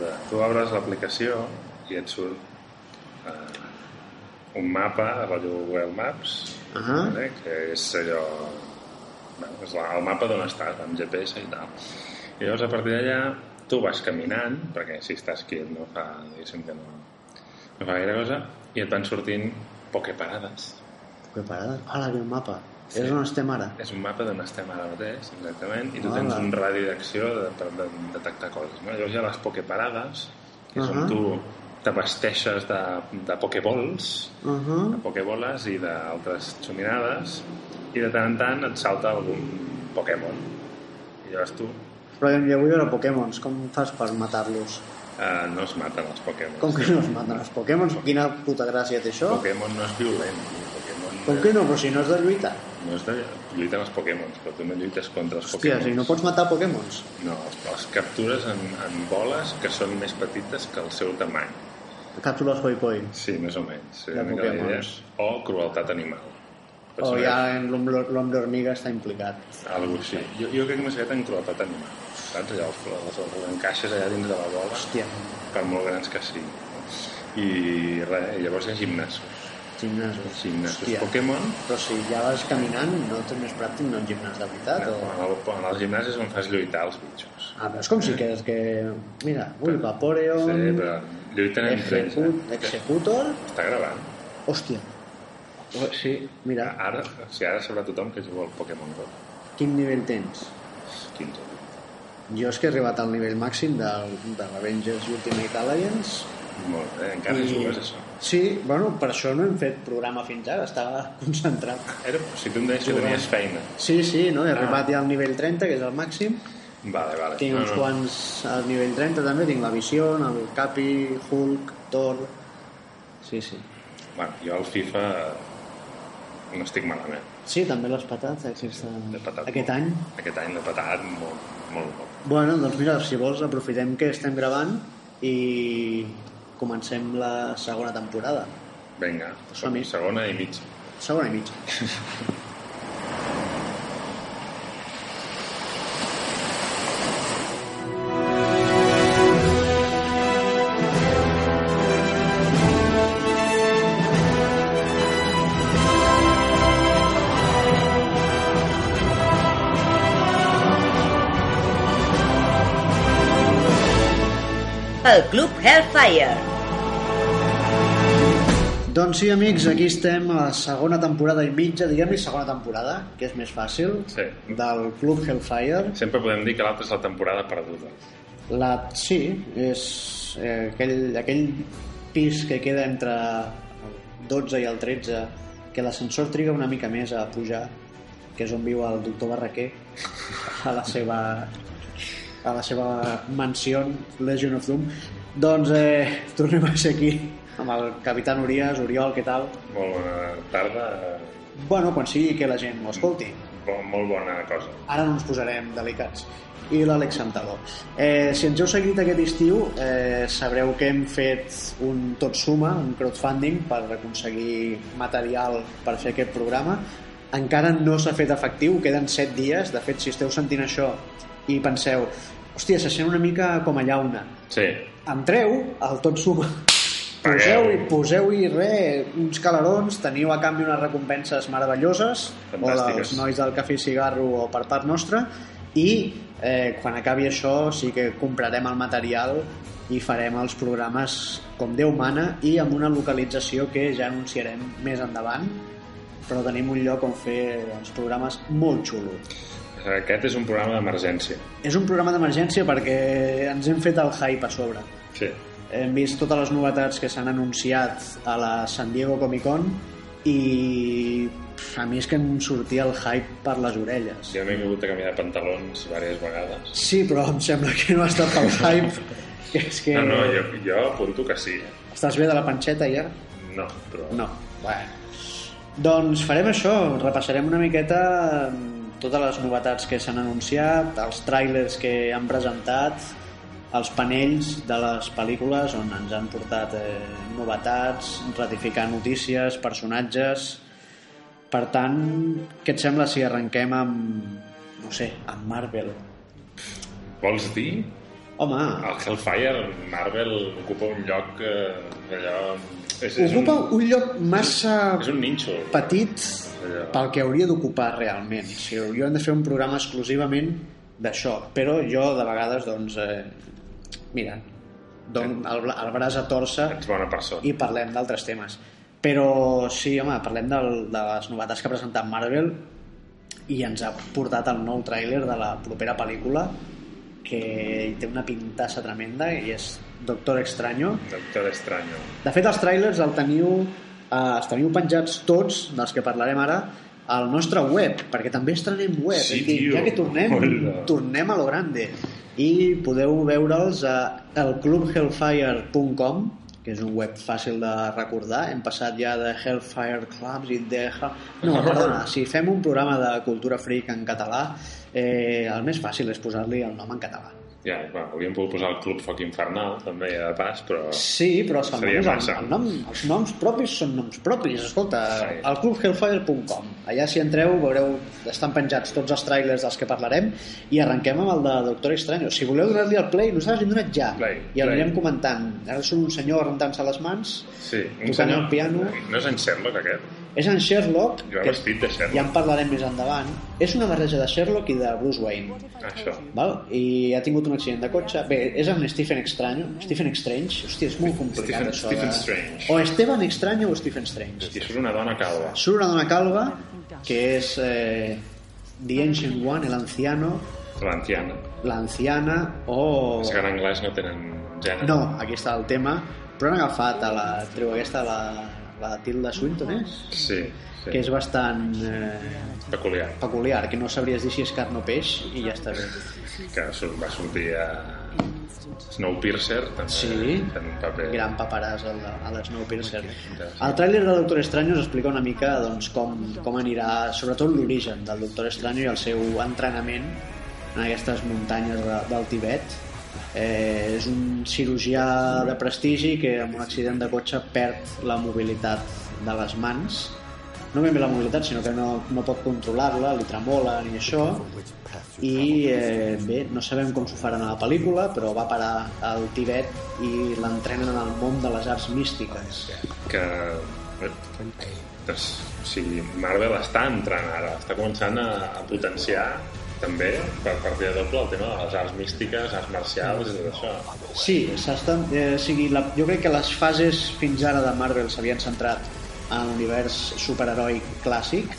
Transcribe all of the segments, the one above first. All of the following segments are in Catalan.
de... Tu obres l'aplicació i et surt eh, un mapa, rotllo Google Maps, Ahà. vale? que és allò... Bueno, és la- el mapa d'on estàs, amb GPS i tal. I llavors, a partir d'allà, tu vas caminant, perquè si estàs quiet no fa, diguéssim que no, no fa gaire cosa, i et van sortint pokeparades. Que parada. Hola, que mapa. Sí. És on estem ara. És un mapa d'on estem ara mateix, exactament, i tu Hola. tens un radi d'acció de, per de, detectar coses. No? Llavors hi ha les pokeparades, que és on Ahà. tu t'abasteixes de, de pokebols, Uh -huh. de pokeboles i d'altres xuminades, i de tant en tant et salta algun Pokémon. I llavors tu Però jo vull veure Pokémons. Com fas per matar-los? eh, no es maten els Pokémon. Com que no es maten els Pokémons? Quina puta gràcia té això? Pokémon no és violent. Pokémon Com que no? Però si no és de lluita. No és de... Lluiten els Pokémon, però no lluites contra els Hòstia, Pokémon. si no pots matar Pokémons. No, els, els captures en, en boles que són més petites que el seu tamany. Càpsules Hoi Poi. Sí, més o menys. Sí, De. Pokémons. O crueltat animal. Per O ja en l'home hormiga està implicat. Algo així. Jo, jo crec que m'he en crueltat animal. Saps? Allà els, els, els encaixes allà dins de la bola, Hòstia, per molt grans que siguin. I res, llavors hi ha gimnasos. Gimnasos. Gimnasos Hòstia. Pokémon. Però si ja vas caminant, no tens més pràctic no en gimnàs de veritat? No, O... en, el, en els gimnasis on fas lluitar els bitxos. Ah, però és com si que és que... Mira, ui, Vaporeon... Sí, però lluiten entre ells. Eh? Executor... Està gravant. Hòstia. Oh, sí, mira, Ara, o sigui, ara sabrà tothom que juga al Pokémon Go. quin nivell tens? 15. Jo és que he arribat al nivell màxim del, de l'Avengers Ultimate Alliance Molt bé, encara I... jugues això. Sí, bueno, per això no hem fet programa fins ara, estava concentrat. Era, si tu em deies que tenies feina. Sí, sí, no? he Ah. arribat ja al nivell 30, que és el màxim. Vale, vale. Tinc uns quants al nivell 30 també, tinc la Vision, el Capi, Hulk, Thor... Sí, sí. Bueno, jo al FIFA no estic malament. Sí, també l'has patat, aquesta... L'he patat aquest molt. any. Aquest any l'he patat molt, molt, molt. Bueno, doncs mira, si vols aprofitem que estem gravant i comencem la segona temporada. Vinga, Som-hi. segona i mitja. Segona i mitja. El Club Hellfire. Doncs sí, amics, aquí estem a la segona temporada i mitja, diguem-li segona temporada, que és més fàcil, Sí. del Club Hellfire. Sempre podem dir que l'altra és la temporada perduda. La, sí, és eh, aquell, aquell pis que queda entre el 12 i el 13, que l'ascensor triga una mica més a pujar, que és on viu el doctor Barraquer, a la seva, a la seva mansió Legion of Doom. Doncs eh, tornem a ser aquí amb el capità Urias, Oriol, què tal? Molt bona tarda, Bueno, quan sigui que la gent ho escolti. bo, molt bona cosa. Ara no ens posarem delicats. I l'Àlex Santaló. Eh, si ens heu seguit aquest estiu, eh, sabreu que hem fet un tot suma, un crowdfunding, per aconseguir material per fer aquest programa. Encara no s'ha fet efectiu, queden 7 dies. De fet, si esteu sentint això i penseu hòstia, se sent una mica com a llauna. Sí, Entreu al tot suma. Poseu-hi poseu re, uns calarons, teniu a canvi unes recompenses meravelloses, Fantàstiques. o dels nois del cafè cigarro o per part nostra, i eh, quan acabi això sí que comprarem el material i farem els programes com Déu mana i amb una localització que ja anunciarem més endavant, però tenim un lloc on fer els programes molt xulo. aquest és un programa d'emergència. És un programa d'emergència perquè ens hem fet el hype a sobre. Sí, Hem vist totes les novetats que s'han anunciat a la San Diego Comic Con i a mi és que em sortia el hype per les orelles. jo m'he hagut de canviar de pantalons diverses vegades. Sí, però em sembla que no ha estat pel hype. Que és que... No, no, jo, jo apunto que sí. Estàs bé de la panxeta ja? No, però... No. Bueno. Doncs farem això, repassarem una miqueta mm, totes les novetats que s'han anunciat, els trailers que han presentat, els panells de les pel·lícules on ens han portat eh, novetats, ratificar notícies, personatges... Per tant, què et sembla si arrenquem amb, no sé, amb Marvel? Vols dir Home, El Hellfire, Marvel, ocupa un lloc eh, allò... És, és, ocupa un, un lloc massa és un ninxo. petit Allò. pel que hauria d'ocupar realment. Sigui, hauríem de fer un programa exclusivament d'això, però jo de vegades, doncs, eh, mira, don el, bra- el braç a torça Ets bona persona. i parlem d'altres temes. Però sí, home, parlem del, de les novetats que ha presentat Marvel i ens ha portat el nou tràiler de la propera pel·lícula que té una pintassa tremenda i és Doctor Extraño. Doctor Extraño. De fet, els tràilers el teniu, eh, els teniu penjats tots, dels que parlarem ara, al nostre web, perquè també estrenem web. Sí, tio. ja que tornem, Hola. tornem a lo grande. I podeu veure'ls a elclubhellfire.com que és un web fàcil de recordar. Hem passat ja de Hellfire Clubs i de... No, perdona, si fem un programa de cultura freak en català, eh, el més fàcil és posar-li el nom en català. Ja, bueno, hauríem pogut posar el Club Foc Infernal, també, de pas, però... Sí, però els, massa. el, el nom, els noms propis són noms propis. Escolta, Sí. al clubhellfire.com. Allà si entreu veureu, estan penjats tots els trailers dels que parlarem i arrenquem amb el de Doctor Extraño. Si voleu donar-li al play, nosaltres li hem donat ja. Play, I el play. anirem comentant. Ara surt un senyor rentant-se les mans, Sí, un Tocant senyor... el piano. No és en Sherlock, aquest? És en Sherlock, Jo vestit de Sherlock. ja en parlarem més endavant. És una barreja de Sherlock i de Bruce Wayne. Això. Val? I ha tingut un accident de cotxe. Bé, és en Stephen Extraño. Stephen Strange. Hòstia, és molt complicat Stephen- això. Stephen de... Strange. O Esteban Extraño o Stephen Strange. Això és una dona calva. Surt una dona calva que és eh, The Ancient One, el anciano, L'anciana. l'anciana o... És que en anglès no tenen gènere. No, aquí està el tema. Però han agafat a la tribu aquesta, la, la Tilda Swinton, és? Sí, sí. Que és bastant eh, peculiar. peculiar, que no sabries dir si és carn o peix i ja està bé. Que va sortir a Snowpiercer, també, Sí. fent un paper... gran paperàs al, a l'Snowpiercer. El tràiler de Doctor Estranyo us explica una mica doncs, com, com anirà, sobretot l'origen del Doctor Estranyo i el seu entrenament en aquestes muntanyes de, del Tibet. Eh, és un cirurgià de prestigi que amb un accident de cotxe perd la mobilitat de les mans. No ben bé la mobilitat, sinó que no, no pot controlar-la, li tremola ni això. I eh, bé, no sabem com s'ho faran a la pel·lícula però va parar al Tibet i l'entrenen en el món de les arts místiques. Que doncs, sigui, Marvel està entrant ara, està començant a, a potenciar també per partida doble el tema de les arts místiques, arts marcials i tot això. Sí, s'estan, eh, sigui, la, jo crec que les fases fins ara de Marvel s'havien centrat en l'univers superheroi clàssic.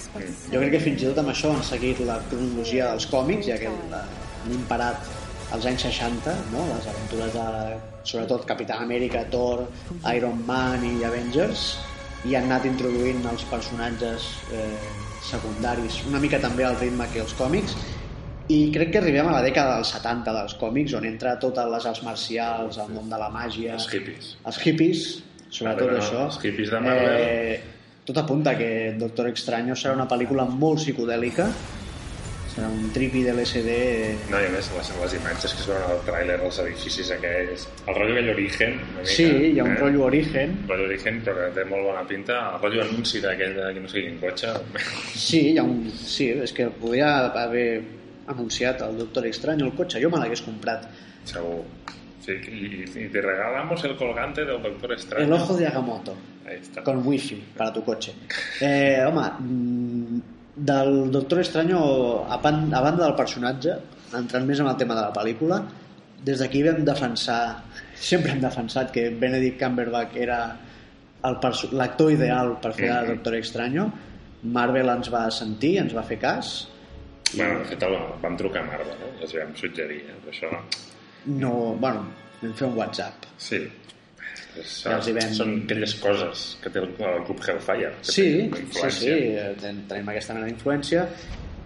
Jo crec que fins i tot amb això han seguit la cronologia dels còmics, ja que han imparat als anys 60, no? les aventures de, sobretot, Capità Amèrica, Thor, Iron Man i Avengers, i han anat introduint els personatges eh, secundaris una mica també al ritme que els còmics i crec que arribem a la dècada dels 70 dels còmics, on entra totes les arts marcials, el món de la màgia... Els hippies. Els hippies, sobretot no? això. Els hippies de Marvel. Eh, tot apunta que Doctor Extraño serà una pel·lícula molt psicodèlica, serà un tripi de l'SD... No, i a més, les, les imatges que es veuen al tràiler, els edificis aquells, el rotllo aquell origen, una mica, Sí, hi ha un eh? rotllo origen. rotllo origen, però que té molt bona pinta. El rotllo anunci d'aquell de que no sé quin cotxe. Sí, hi ha un... sí, és que podria haver anunciat el Doctor Extraño el cotxe, jo me l'hagués comprat. Segur. Sí, y, y te regalamos el colgante del Doctor Extraño. El ojo de Agamotto. Ahí está. con wifi para tu cotxe. Eh, home, mm, del Doctor Extraño, a, pan, a banda del personatge, entrant més en el tema de la pel·lícula, des d'aquí vam defensar, sempre hem defensat que Benedict Cumberbatch era l'actor ideal per fer Mhm. el Doctor Extraño. Marvel ens va sentir, ens va fer cas. Bueno, de fet, el, vam trucar a Marvel, eh? els vam suggerir, eh? però això... No, bueno, vam fer un WhatsApp. Sí. És, Ja els hi vam- Són aquelles coses que té el, el Club Hellfire. Sí, sí, sí, eh, ten- tenim aquesta mena d'influència.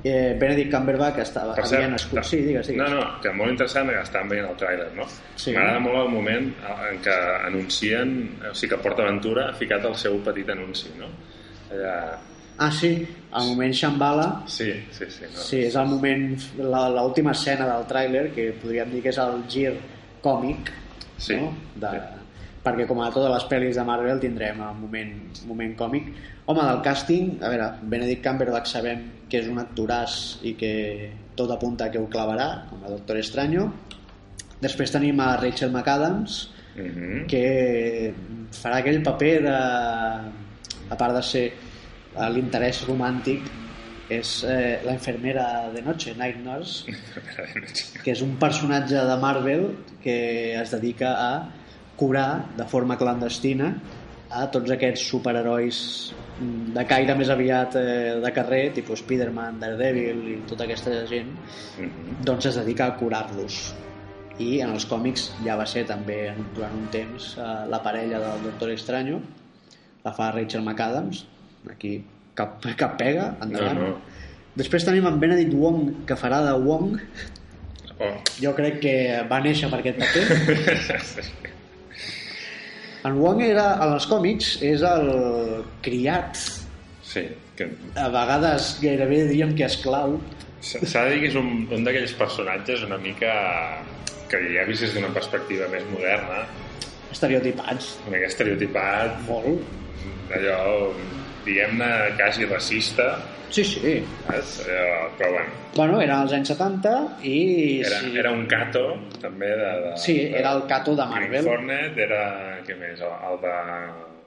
Eh, Benedict Cumberbatch estava, Per havia cert, nascut... Sí, digues, digues. No, no, que molt interessant que estàvem veient el tràiler, no? Sí. M'agrada molt el moment en què anuncien, o sigui que PortAventura ha ficat el seu petit anunci, no? Allà... Ah, sí, el moment Shambhala, Sí, sí, sí. No? sí, és el moment, la- l'última escena del tràiler, que podríem dir que és el gir còmic, Sí, no? De, sí. perquè com a totes les pel·lis de Marvel tindrem el moment, moment còmic. Home, del càsting, a veure, Benedict Cumberbatch sabem que és un actoràs i que tot apunta que ho clavarà, com a Doctor Extraño. Després tenim a Rachel McAdams, Mhm. que farà aquell paper de... a part de ser l'interès romàntic és eh, la infermera de noche, Night Nurse, que és un personatge de Marvel que es dedica a curar de forma clandestina a tots aquests superherois mm, de caire més aviat eh, de carrer, tipus Spider-Man, Daredevil i tota aquesta gent, Mhm. doncs es dedica a curar-los. I en els còmics ja va ser també durant un temps eh, la parella del Doctor Extraño, la fa Rachel McAdams, aquí cap, cap pega, endavant. No, no. Després tenim en Benedict Wong, que farà de Wong, Oh. jo crec que va néixer per aquest paper. En Wong era, en els còmics, és el criat, Sí, que a vegades gairebé diríem que esclau, s'ha de dir que és un, un d'aquells personatges una mica que ja vist des d'una perspectiva més moderna, estereotipats, una mica estereotipat, molt. allò, diguem-ne, quasi racista, Sí, sí. saps? Allò, però bueno, Bueno, era als anys 70 i... era, sí, era un cato, també, de... de sí, de, era el cato de Green Marvel. Hornet, era, què més, el, el de...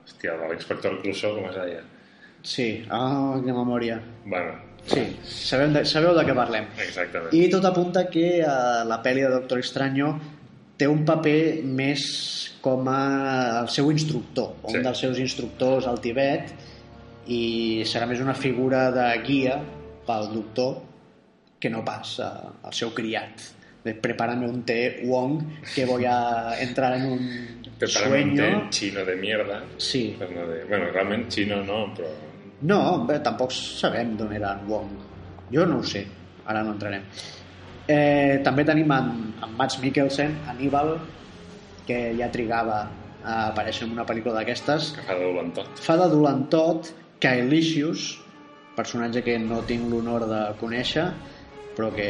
Hòstia, el de l'inspector Clouseau, com es deia? Sí, ah, oh, que memòria. Bueno, Sí, sabem de, sabeu de què parlem. exactament. I tot apunta que eh, la pel·li de Doctor Extraño té un paper més com a el seu instructor, Sí. un dels seus instructors al Tibet, i serà més una figura de guia pel doctor que no pas eh, el seu criat. De prepárame un té Wong que voy a entrar en un Prepárame un té sueño. chino de mierda. Sí. Per no dir... Bueno, realment xino no, però... No, bé, tampoc sabem d'on era en Wong. Jo no ho sé, ara no entrarem. Eh, també tenim en, en Mads Mikkelsen, Aníbal, que ja trigava a aparèixer en una pel·lícula d'aquestes. que fa de dolent tot. Fa de dolentot Kaelicious, personatge que no tinc l'honor de conèixer, però que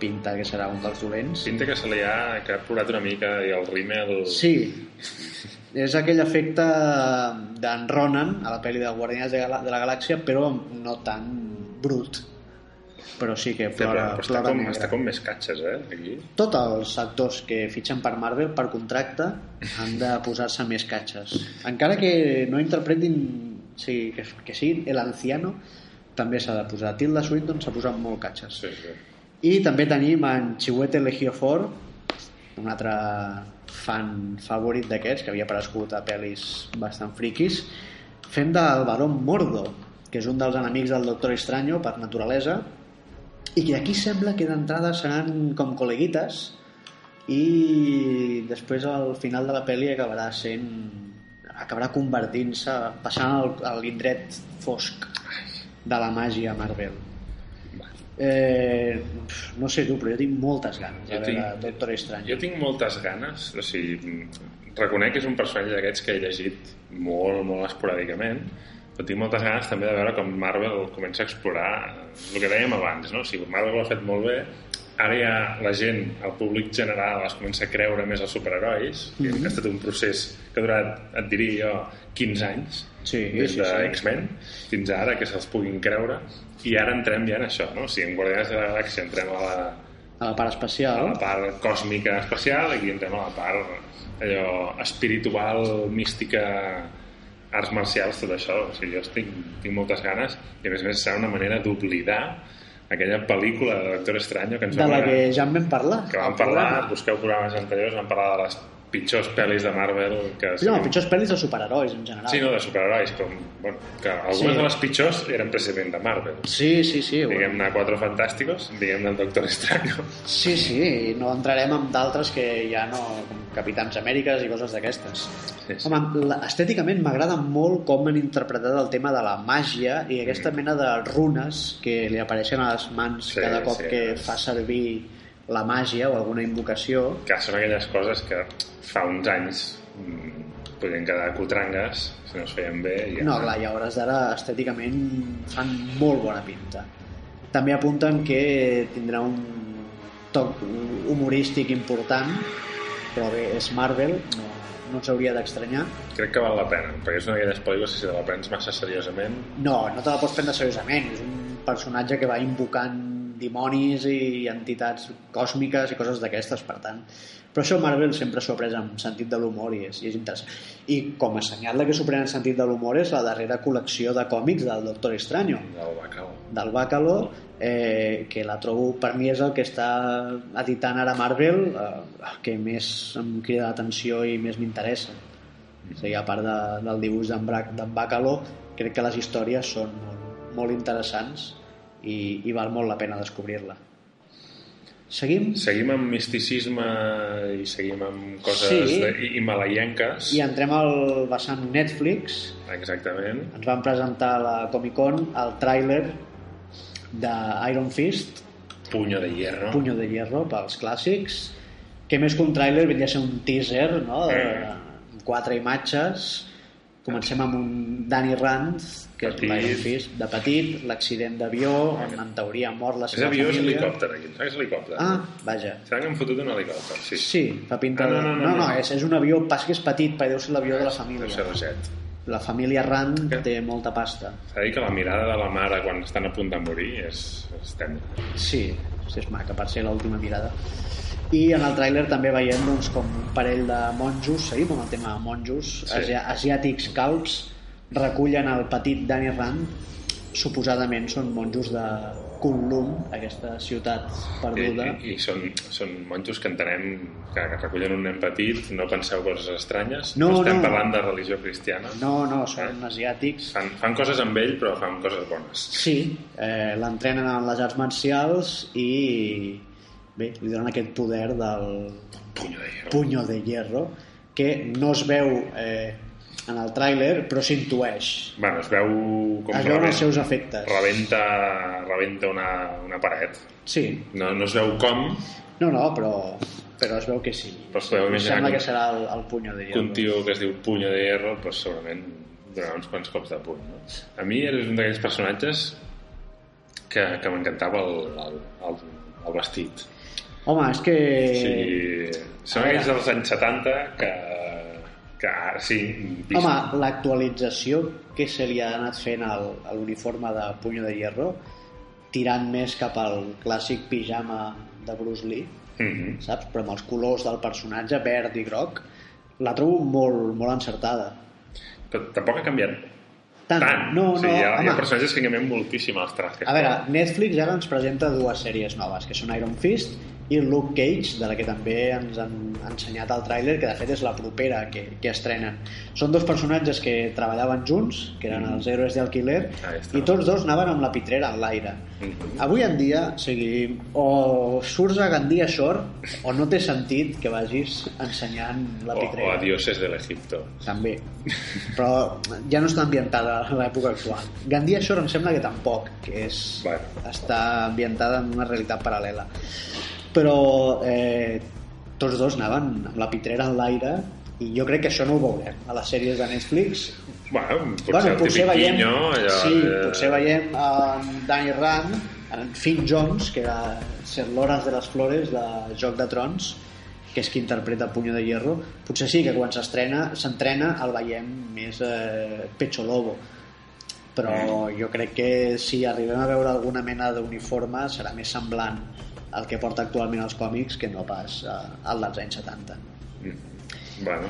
pinta que serà un dels dolents. Pinta que se li ha, plorat una mica i el rímel... Sí, és aquell efecte d'en Ronan a la pel·li de Guardians de, Gala de la Galàxia, però no tan brut. Però sí que plora, però, però està, plora com, negre. està com més catxes, eh, aquí. Tots els actors que fitxen per Marvel per contracte han de posar-se més catxes. Encara que no interpretin sí, que, que sigui el anciano, també s'ha de posar. Tilda Swinton s'ha posat molt catxes. Sí, sí. I també tenim en Chiwetel Ejiofor, un altre fan favorit d'aquests, que havia aparegut a pel·lis bastant friquis, fent del Barón Mordo, que és un dels enemics del Doctor Extraño per naturalesa, i que aquí sembla que d'entrada seran com col·leguites i després al final de la pel·li acabarà sent acabarà convertint-se passant al, a l'indret fosc de la màgia Marvel. Eh, no sé tu però jo tinc moltes ganes de Jo veure tinc- Doctor Strange. Jo tinc moltes ganes, o sigui, reconec que és un personatge d'aquests que he llegit molt, molt esporàdicament, però tinc moltes ganes també de veure com Marvel comença a explorar el que dèiem abans, no? O sigui, Marvel ho ha fet molt bé, ara ja la gent, el públic general, es comença a creure més els superherois, mm -hmm. que ha estat un procés que ha durat, et diria jo, 15 anys, Sí, des sí, de sí. X-Men fins ara, que se'ls puguin creure, i ara entrem ja en això, no? O sigui, en Guardians de la Galàxia entrem a la, a la part a espacial la part còsmica espacial i aquí entrem a la part allò espiritual, mística arts marcials, tot això o sigui, jo estic, tinc moltes ganes i a més a més serà una manera d'oblidar aquella pel·lícula de Doctor Estranyo que ens de la que ja en vam parlar que vam parlar, programa. busqueu programes anteriors vam parlar de les pitjors pel·lis de Marvel que Sí, no, pitjors pel·lis de superherois en general sí, no, de superherois però, bueno, que algunes Sí. de les pitjors eren precisament de Marvel sí, sí, sí, bueno. diguem-ne Quatre Fantàsticos diguem-ne el Doctor Estranyo sí, sí, i no entrarem en d'altres que ja no, com Capitans Amèriques i coses d'aquestes Sí, sí. Home, estèticament m'agrada molt com han interpretat el tema de la màgia i aquesta mena de runes que li apareixen a les mans Sí, cada cop sí. que fa servir la màgia o alguna invocació que són aquelles coses que fa uns anys mm, podien quedar cutrangues si no es feien bé i ja. No, clar, i a hores d'ara estèticament fan molt bona pinta. També apunten que tindrà un toc humorístic important, però bé, és Marvel, no, no ens hauria d'estranyar. crec que val la pena perquè és una d'aquelles pel·lícules que si te la prens massa seriosament No, no te la pots prendre seriosament, és un personatge que va invocant dimonis i entitats còsmiques i coses d'aquestes, per tant. Però això Marvel sempre s'ho ha pres amb sentit de l'humor i és, i és interessant. I com a senyal que s'ho pren en sentit de l'humor és la darrera col·lecció de còmics del Doctor Extraño, Del bacalao. del Bacalo, eh, que la trobo, per mi és el que està editant ara Marvel, eh, que més em crida l'atenció i més m'interessa. O sigui, a part de, del dibuix d'en Bacalo, crec que les històries són molt, molt interessants i, i val molt la pena descobrir-la. Seguim? Seguim amb misticisme i seguim amb coses Sí. de, i, i entrem al vessant Netflix. Exactament. Ens van presentar a la Comic Con el tràiler d'Iron Fist, Puño de hierro. Puño de Hierro pels clàssics, que més que un tràiler venia a ser un teaser, no? De, Mm. quatre imatges. Comencem amb un Danny Rand, que Petit. és l'Iron Fist, de petit, l'accident d'avió, on en teoria mor la És seva avió, és família. helicòpter, aquí. És helicòpter. Ah, vaja. Se n'han fotut un helicòpter, sí. Sí, fa pinta Ah, no, no, no, no, no. és, és un avió, pas que és petit, perquè deu ser l'avió de la Deu família. ser reset. La família Rand Què? té molta pasta. S'ha dir que la mirada de la mare quan estan a punt de morir és, és tendra. Sí, sí, és maca per ser l'última mirada. I en el tràiler també veiem doncs, com un parell de monjos, seguim amb el tema de monjos, Sí. sí. asiàtics calbs, recullen el petit Danny Rand, suposadament són monjos de Kunlun, aquesta ciutat I, perduda. i, i són, són monjos que entenem que, que recullen un nen petit, no penseu coses estranyes, No, estem no. parlant de religió cristiana. No, no, són asiàtics. Fan, fan coses amb ell, però fan coses bones. Sí, eh, l'entrenen en les arts marcials i bé, li donen aquest poder del Puño de hierro. puño de hierro que no es veu eh, en el tràiler però s'intueix Bueno, es veu com es veuen els seus efectes rebenta, rebenta una, una paret. sí, No, no es veu com, no, no, però, però es veu que sí Però es imaginar sembla que- que serà el, el puño de hierro un tio que es diu Puño de Hierro, pues, segurament donarà uns quants cops de puny. No? A mi eres un d'aquells personatges que, que m'encantava el, el, el, el vestit. Home, és que sigui, són aquells dels anys 70 que, que sí, vist, home, l'actualització que se li ha anat fent al, a l'uniforme de puño de hierro tirant més cap al clàssic pijama de Bruce Lee Mhm. saps? però amb els colors del personatge verd i groc la trobo molt, molt encertada Però tampoc ha canviat tant, tant. no, o sigui, no, hi, ha, hi ha personatges que canvien moltíssim els trajes. a veure, Netflix ara ens presenta dues sèries noves que són Iron Fist i Luke Cage, de la que també ens han ensenyat el tràiler, que de fet és la propera que, que estrenen. Són dos personatges que treballaven junts, que eren els héroes d'Alquiler, està. i tots dos anaven amb la pitrera en l'aire. Mhm. Avui en dia, o sigui, o surts a Gandia Shore o no té sentit que vagis ensenyant la O, o pitrera. a dioses de l'Egipto. També. Però ja no està ambientada a l'època actual. Gandia Shore em sembla que tampoc, que és, Bueno. està ambientada en una realitat paral·lela. Però eh, tots dos anaven amb la pitrera en l'aire i jo crec que això no ho veurem a les sèries de Netflix. Bueno, potser bueno, potser veiem, guinyo, allò, sí, eh, potser veiem en Danny Rand, en Finn Jones, que era Ser l'Horas de les Flores de Joc de Trons, que és qui interpreta Puño de Hierro, potser sí que quan s'estrena s'entrena el veiem més eh, pecho lobo. Però jo crec que si arribem a veure alguna mena d'uniforme serà més semblant al que porta actualment els còmics que no pas eh, al dels anys 70 Bueno,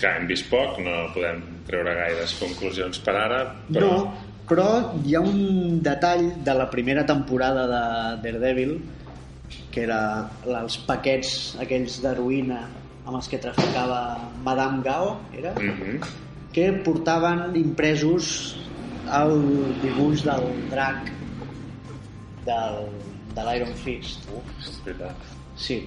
clar, hem vist poc, no podem treure gaires conclusions per ara, però... No, però hi ha un detall de la primera temporada de Daredevil que era els paquets aquells d'heroïna amb els que traficava Madame Gao, era? Mhm. que portaven impresos el dibuix del drac del, de l'Iron Fist. És veritat. Sí,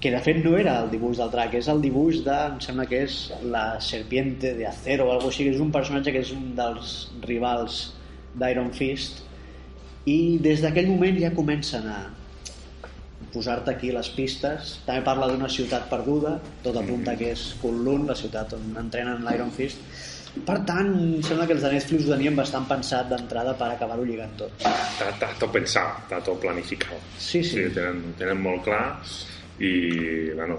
que de fet no era el dibuix del drac, és el dibuix de, em sembla que és la serpiente de acero o alguna així, que és un personatge que és un dels rivals d'Iron Fist. I des d'aquell moment ja comencen a posar-te aquí les pistes. També parla d'una ciutat perduda tot apunta que és Kunlun la ciutat on entrenen l'Iron Fist per tant, em sembla que els de Netflix ho tenien bastant pensat d'entrada per acabar-ho lligant tot Està, està tot pensat, està tot planificat. Sí, sí. tenen, tenen molt clar i, bueno,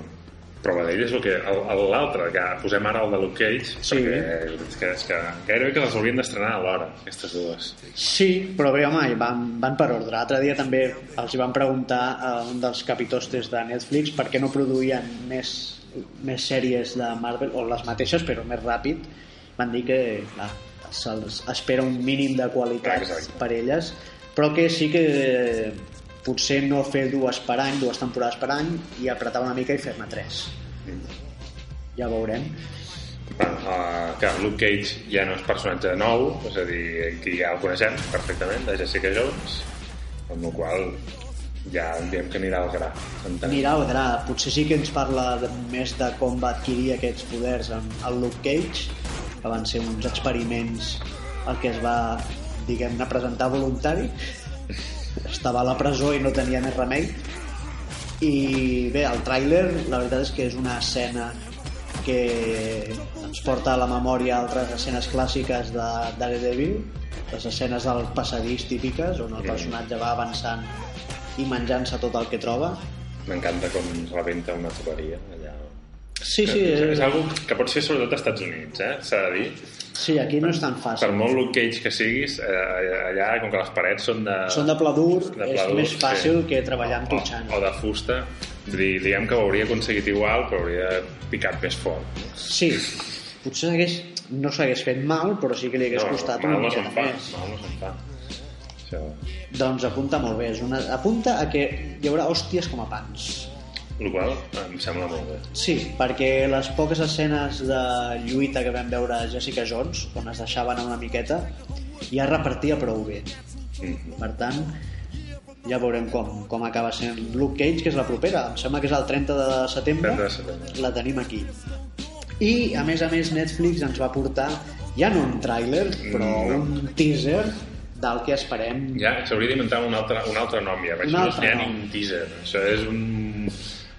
prova d'ell és el que l'altre, que posem ara el de Luke Cage, Sí. perquè és que, és que gairebé que les haurien d'estrenar alhora, aquestes dues. Sí, però bé, home, van, van per ordre. L'altre dia també els van preguntar a un dels capitostes de Netflix per què no produïen més, més sèries de Marvel, o les mateixes, però més ràpid. Van dir que, clar, se'ls espera un mínim de qualitat Exacte. per elles, però que sí que potser no fer dues per any, dues temporades per any, i apretar una mica i fer-ne tres. Ja veurem. Bueno, uh, que Luke Cage ja no és personatge nou, és a dir, que ja el coneixem perfectament, de Jessica Jones, amb la qual ja diem que anirà al gra. entenem. Anirà al gra. Potser sí que ens parla de, més de com va adquirir aquests poders amb el Luke Cage, que van ser uns experiments el que es va, diguem-ne, presentar voluntari. Estava a la presó i no tenia més remei. I bé, el tràiler, la veritat és que és una escena que ens porta a la memòria altres escenes clàssiques de Daredevil, les escenes del passadís típiques, on el personatge va avançant i menjant-se tot el que troba. M'encanta com rebenta una tuberia allà. Sí, sí, és, és, és algo que pot ser sobretot als Estats Units, eh? s'ha de dir. sí, aquí no és tan Per fàcil. molt Luke Cage que siguis, eh, allà, com que les parets són de... Són de pla dur, de és pla dur, més fàcil sí. que treballar amb o, totxana. o de fusta, dir, diguem que ho hauria aconseguit igual, però hauria picat més fort. Sí, potser hagués, no s'hagués fet mal, però sí que li hagués costat mal una no miqueta fa, més. mal no se'n fa. Això, Doncs apunta molt bé. És una... Apunta a que hi haurà hòsties com a pans. El qual em sembla molt bé. Sí, perquè les poques escenes de lluita que vam veure a Jessica Jones, on es deixaven una miqueta, ja repartia prou bé. Mhm. Per tant, ja veurem com, com acaba sent Luke Cage, que és la propera. Em sembla que és el 30 de setembre. 30 de setembre. La tenim aquí. I, a més a més, Netflix ens va portar, ja no un tràiler, però No. un teaser del que esperem. Ja s'hauria d'inventar un altre, un altre nom ja, Un no altre ni nom. un teaser. Això és un,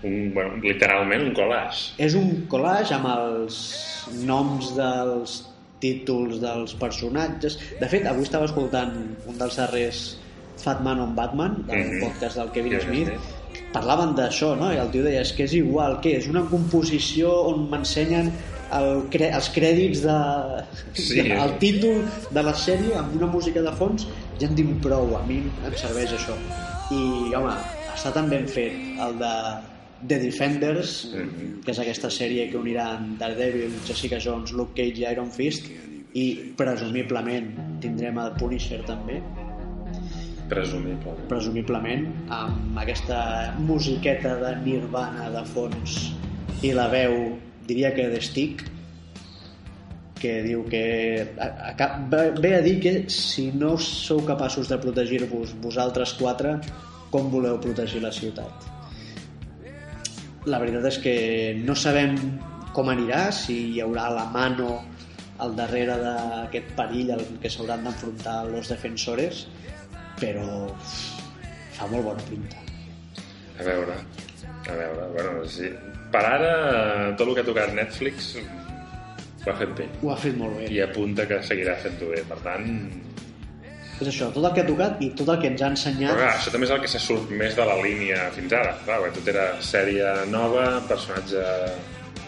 un bueno, literalment un collage. És un collage amb els noms dels títols dels personatges. De fet, avui estava escoltant un dels darrers Fat Man on Batman, del Mhm. podcast del Kevin Kevin Smith, parlaven d'això, no? I el tio deia, és que és igual, que és una composició on m'ensenyen el, cre els crèdits de, Sí. de, el títol de la sèrie amb una música de fons ja em diu prou, a mi em serveix això i home, està tan ben fet el de The Defenders que és aquesta sèrie que uniran Daredevil, Jessica Jones, Luke Cage i Iron Fist i presumiblement tindrem el Punisher també. Presumible. presumiblement amb aquesta musiqueta de Nirvana de fons i la veu diria que de Stick que diu que a- a ve a dir que si no sou capaços de protegir-vos vosaltres quatre com voleu protegir la ciutat la veritat és que no sabem com anirà si hi haurà la mano al darrere d'aquest perill al que s'hauran d'enfrontar los defensores però fa molt bona pinta A veure, a veure, bueno, sí. Per ara, tot el que ha tocat Netflix ho ha fet bé. ho ha fet molt bé I apunta que seguirà fent-ho bé. Per tant, és això, tot el que ha tocat i tot el que ens ha però ensenyat clar, això també és el que se surt més de la línia fins ara. Clar, perquè tot era sèrie nova, personatge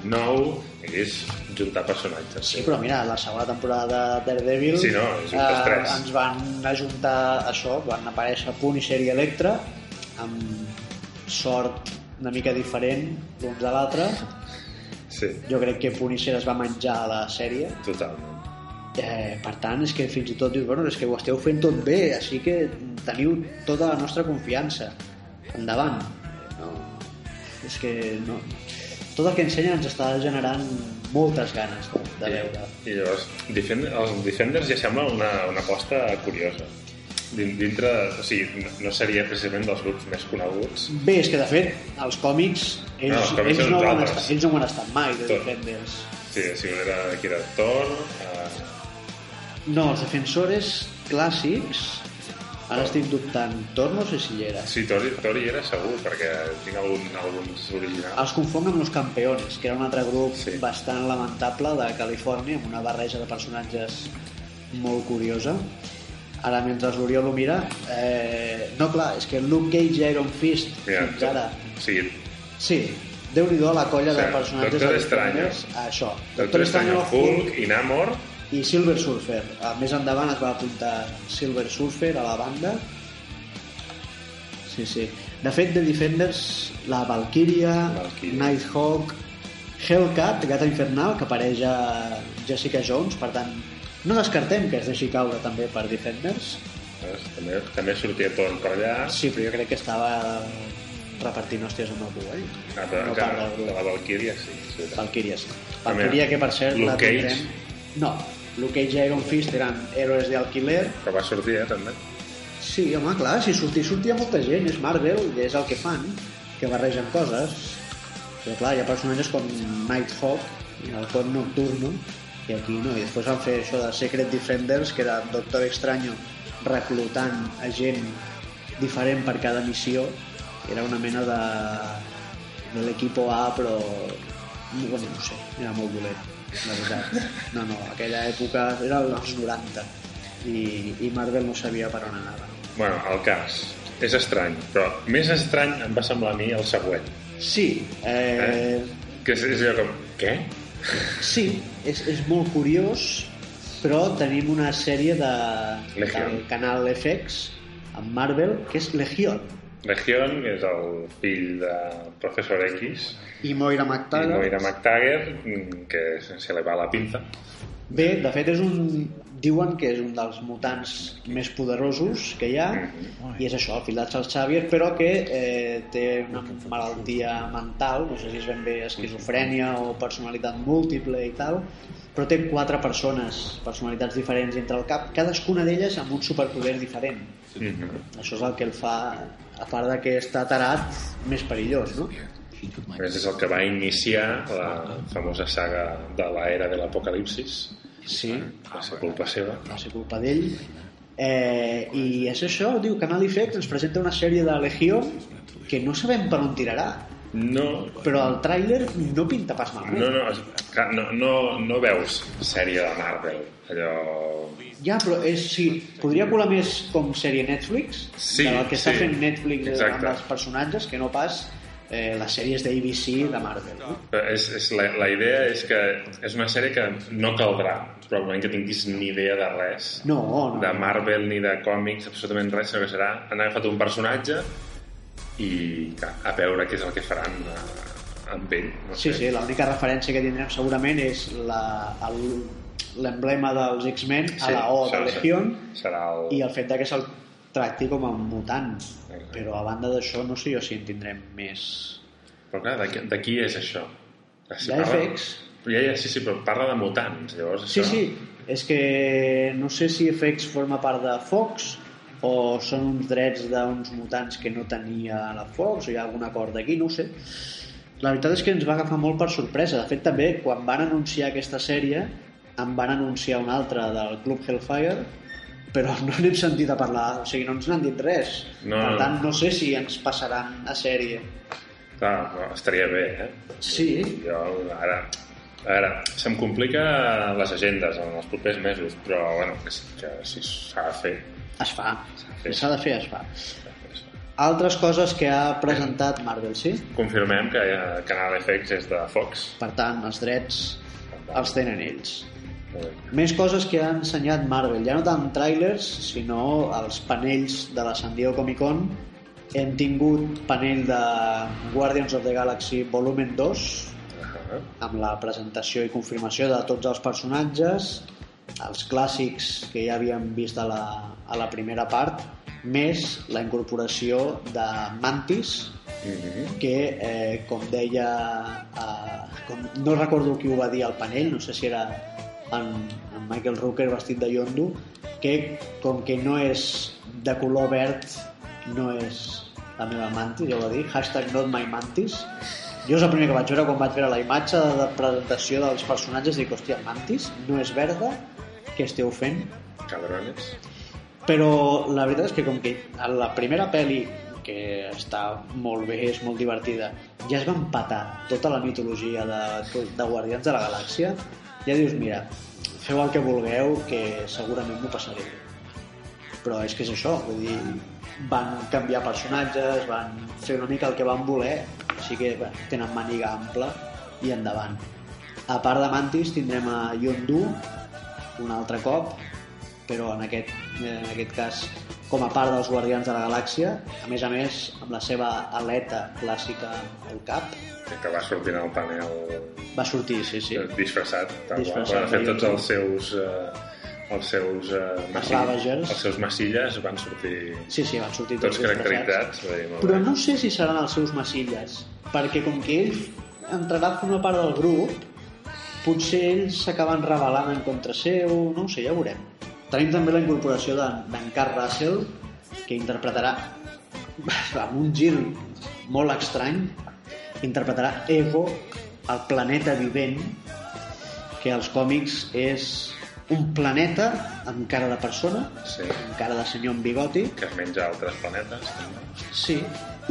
nou, i és juntar personatges. Sí, però mira, la segona temporada de Daredevil Sí, no, tres. ens van ajuntar això, van aparèixer Punisher i Electra amb sort una mica diferent l'un de l'altre Sí, jo crec que Punisher es va menjar a la sèrie totalment. Eh, per tant, és que fins i tot dius, bueno, és que ho esteu fent tot bé així que teniu tota la nostra confiança endavant no, és que no tot el que ensenya ens està generant moltes ganes de, de veure I llavors, Defend els Defenders ja sembla una, una aposta curiosa. Din- Dintre, o sigui, no- seria precisament dels grups més coneguts. Bé, és que de fet, els còmics, ells, No, els còmics ells, no, han estat, ells no han estat mai, de Tot. Defenders. Sí, un era, qui era Thor, eh, No, els defensores clàssics, ara estic dubtant, Thor no sé si hi era. sí, Thor hi era segur, perquè tinc algun, alguns originals. Els confonc amb Los Campeones, que era un altre grup Sí. bastant lamentable de Califòrnia, amb una barreja de personatges molt curiosa. Ara, mentre l'Oriol ho mira, eh, no, clar, és que Luke Cage i Iron Fist, Mira, fins ara... Sí, Sí, déu nhi la colla de Sí, personatges Doctor de. Defenders. Això. Doctor Estrany, Hulk i Namor, i Silver Surfer. Més endavant es va apuntar Silver Surfer a la banda. Sí, sí. De fet, de Defenders, la Valkyria, Valkyria. Nighthawk, Hellcat, Gata Infernal, que apareix a Jessica Jones, per tant, no descartem que es deixi caure també per Defenders. També, també sortia Torn per allà, Sí, però jo crec que estava repartint hòsties amb algú, eh? Ah, però no del de la Valkyria, sí. sí. Valkyria, sí. Valkyria, que per cert Luke la Cage. tindrem... No, Luke Cage i Iron Fist eren héroes de alquiler. Però va sortir, eh, també. Sí, home, clar, si sortir, sortia molta gent, és Marvel, i és el que fan, que barregen coses. Però clar, hi ha personatges com Nighthawk, i el Cot Nocturno, i aquí no. I després van fer això de Secret Defenders, que era Doctor Extraño reclutant a gent diferent per cada missió. Era una mena de, de l'equipo A, però... Bueno, no sé, era molt dolent, la veritat. No, no, aquella època era als 90 i, i Marvel no sabia per on anava. Bueno, el cas és estrany, però més estrany em va semblar a mi el següent. Sí, eh, Que és, és allò com... Què? sí, és, és molt curiós, però tenim una sèrie de, Legion. del canal FX amb Marvel, que és Legion. Legion, que és el fill de Professor X, I Moira i McTaggart. Moira McTaggart, mm, que se li va la pinza. Bé, de fet és un... Diuen que és un dels mutants més poderosos que hi ha Mhm. i és això, el fill de Charles Xavier però que eh, té una malaltia mental, no sé si és ben bé esquizofrènia o personalitat múltiple i tal però té quatre persones, personalitats diferents entre el cap, cadascuna d'elles amb un superpoder diferent Mhm. això és el que el fa a part de que està tarat més perillós no? Aquest és el que va iniciar la famosa saga de l'era de l'apocalipsis. Sí, Va ser culpa seva. va ser culpa d'ell eh, i és això, diu Canal FX ens presenta una sèrie de Legió que no sabem per on tirarà No, però el tràiler no pinta pas malament no, no, no, no, no veus sèrie de Marvel. Allò... ja, però és, sí, podria colar més com sèrie Netflix Sí, del que està sí. fent Netflix eh, Exacte. amb els personatges que no pas eh, les sèries d'ABC de Marvel no? És, és la, la idea és que és una sèrie que no caldrà probablement que tinguis ni idea de res no, no, de Marvel ni de còmics, absolutament res, que serà han agafat un personatge i a veure què és el que faran eh, amb ell. No Sí, sé. sí, l'única referència que tindrem segurament és la- el- l'emblema dels X-Men a Sí, la O de Legion Serà el... i el fet de que se'l tracti com a un mutant Exacte. però a banda d'això no sé jo si en tindrem més Però clar, de, qui- de qui és això? Si De parla- FX. Ja, ja, sí, sí, però parla de mutants, llavors sí, això... sí, és que no sé si FX forma part de Fox o són uns drets d'uns mutants que no tenia la Fox o hi ha algun acord d'aquí, no sé la veritat és que ens va agafar molt per sorpresa de fet també quan van anunciar aquesta sèrie en van anunciar una altra del Club Hellfire però no n'hem sentit a parlar o sigui, no ens n'han dit res No, per no. tant no sé si ens passaran a sèrie Clar, però estaria bé, eh? sí, Jo ara... A veure, se'm complica les agendes en els propers mesos, però bueno, que, que si s'ha de fer, es fa s'ha de fer, es fa altres coses que ha presentat Marvel, sí? Confirmem que el canal FX és de Fox. Per tant, els drets els tenen ells. Més coses que ha ensenyat Marvel, ja no tant trailers, sinó els panells de la San Diego Comic Con. Hem tingut panell de Guardians of the Galaxy Volumen 2, Ahà. amb la presentació i confirmació de tots els personatges, els clàssics que ja havíem vist a la, a la primera part, més la incorporació de Mantis, Mhm. que, eh, com deia, eh, com, no recordo qui ho va dir al panell, no sé si era en, en Michael Rooker vestit de Yondu, que com que no és de color verd, no és la meva mantis, ja ho va dir, hashtag not my mantis. Jo és el primer que vaig veure quan vaig veure la imatge de presentació dels personatges, dic, hòstia, mantis, no és verda, què esteu fent? Cabrones. però la veritat és que com que a la primera pel·li que està molt bé, és molt divertida ja es va empatar tota la mitologia de, de Guardians de la Galàxia ja dius, mira, feu el que vulgueu que segurament m'ho passaré però és que és això vull dir, van canviar personatges van fer una mica el que van voler així que bé, tenen màniga ampla i endavant. A part de Mantis tindrem a Yondu un altre cop, però en aquest, en aquest cas com a part dels Guardians de la Galàxia, a més a més amb la seva aleta clàssica al cap, Que va sortint al panel va sortir, sí, sí. disfressat. Disfressat. De fet, de tots els seus... Eh, els seus eh, massi- Ravagers. els seus massilles van sortir Sí, sí, van sortir tots tots caracteritzats. Però no sé si seran els seus massilles, perquè com que ell entrarà a formar part del grup, potser ells s'acaben rebel·lant en contra seu, no ho sé, ja ho veurem. Tenim també la incorporació d'en d'en Carl Russell, que interpretarà amb un gir molt estrany, interpretarà Ego, el planeta vivent, que als còmics és un planeta amb cara de persona, Sí, amb cara de senyor amb bigoti, que es menja altres planetes. També. Sí,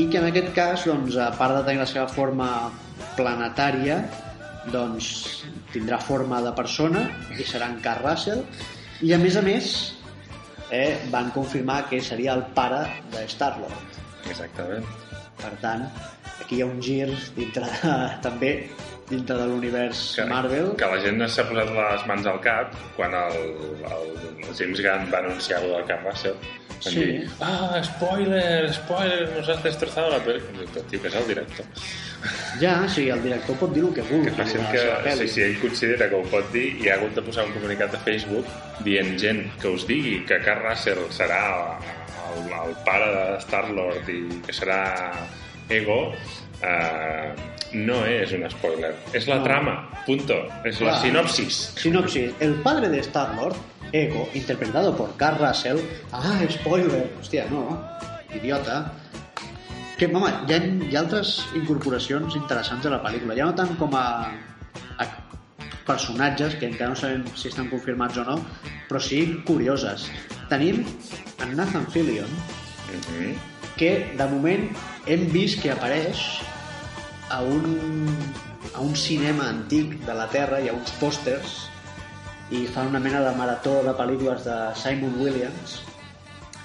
i que en aquest cas, doncs, a part de tenir la seva forma planetària, doncs tindrà forma de persona i serà en Carl Russell i a més a més eh, van confirmar que seria el pare de Star-Lord. Exactament. Per tant, aquí hi ha un gir dintre de, també dintre de l'univers Marvel. Que la gent s'ha posat les mans al cap quan el, el, el James Gunn va anunciar lo del Carl Russell. Van Sí. dir, ah, spoiler, spoiler, nos has destrozado la pel·li. Però, tio, que és el director. Ja, sí, el director pot dir el que vulgui. Que facin la que, pel·li. si, si ell considera que ho pot dir, i ha hagut de posar un comunicat a Facebook dient gent que us digui que Carl Russell serà el, el pare de Star-Lord i que serà Ego, eh, no és un spoiler. És la No. trama, punto. És la sinopsis. Sinopsis. El padre de Star-Lord, Ego, interpretado por Carl Russell... Ah, spoiler! Hòstia, no. Idiota. Que, home, hi ha, hi ha altres incorporacions interessants a la pel·lícula. Ja no tant com a, a personatges, que encara no sabem si estan confirmats o no, però sí curioses. Tenim en Nathan Fillion, Mhm. que de moment hem vist que apareix a un, a un cinema antic de la Terra, hi ha uns pòsters i fan una mena de marató de pel·lícules de Simon Williams.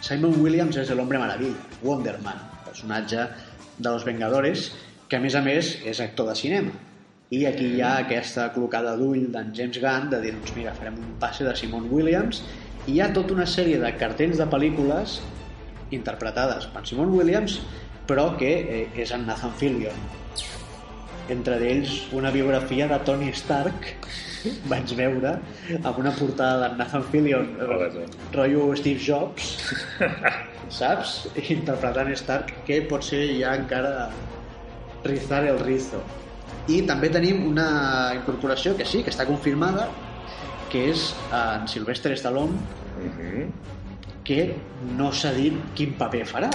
Simon Williams és l'Hombre Maravilla, Wonder Man, personatge de Los Vengadores, que a més a més és actor de cinema. I aquí hi ha aquesta col·locada d'ull d'en James Gunn de dir, doncs mira, farem un passe de Simon Williams i hi ha tota una sèrie de cartells de pel·lícules interpretades per Simon Williams però que eh, és en Nathan Fillion entre ells una biografia de Tony Stark vaig veure amb una portada de Nathan Fillion eh, rotllo Steve Jobs saps? interpretant Stark que potser ja encara rizar el rizo i també tenim una incorporació que sí, que està confirmada que és en Sylvester Stallone Mhm. que no s'ha dit quin paper farà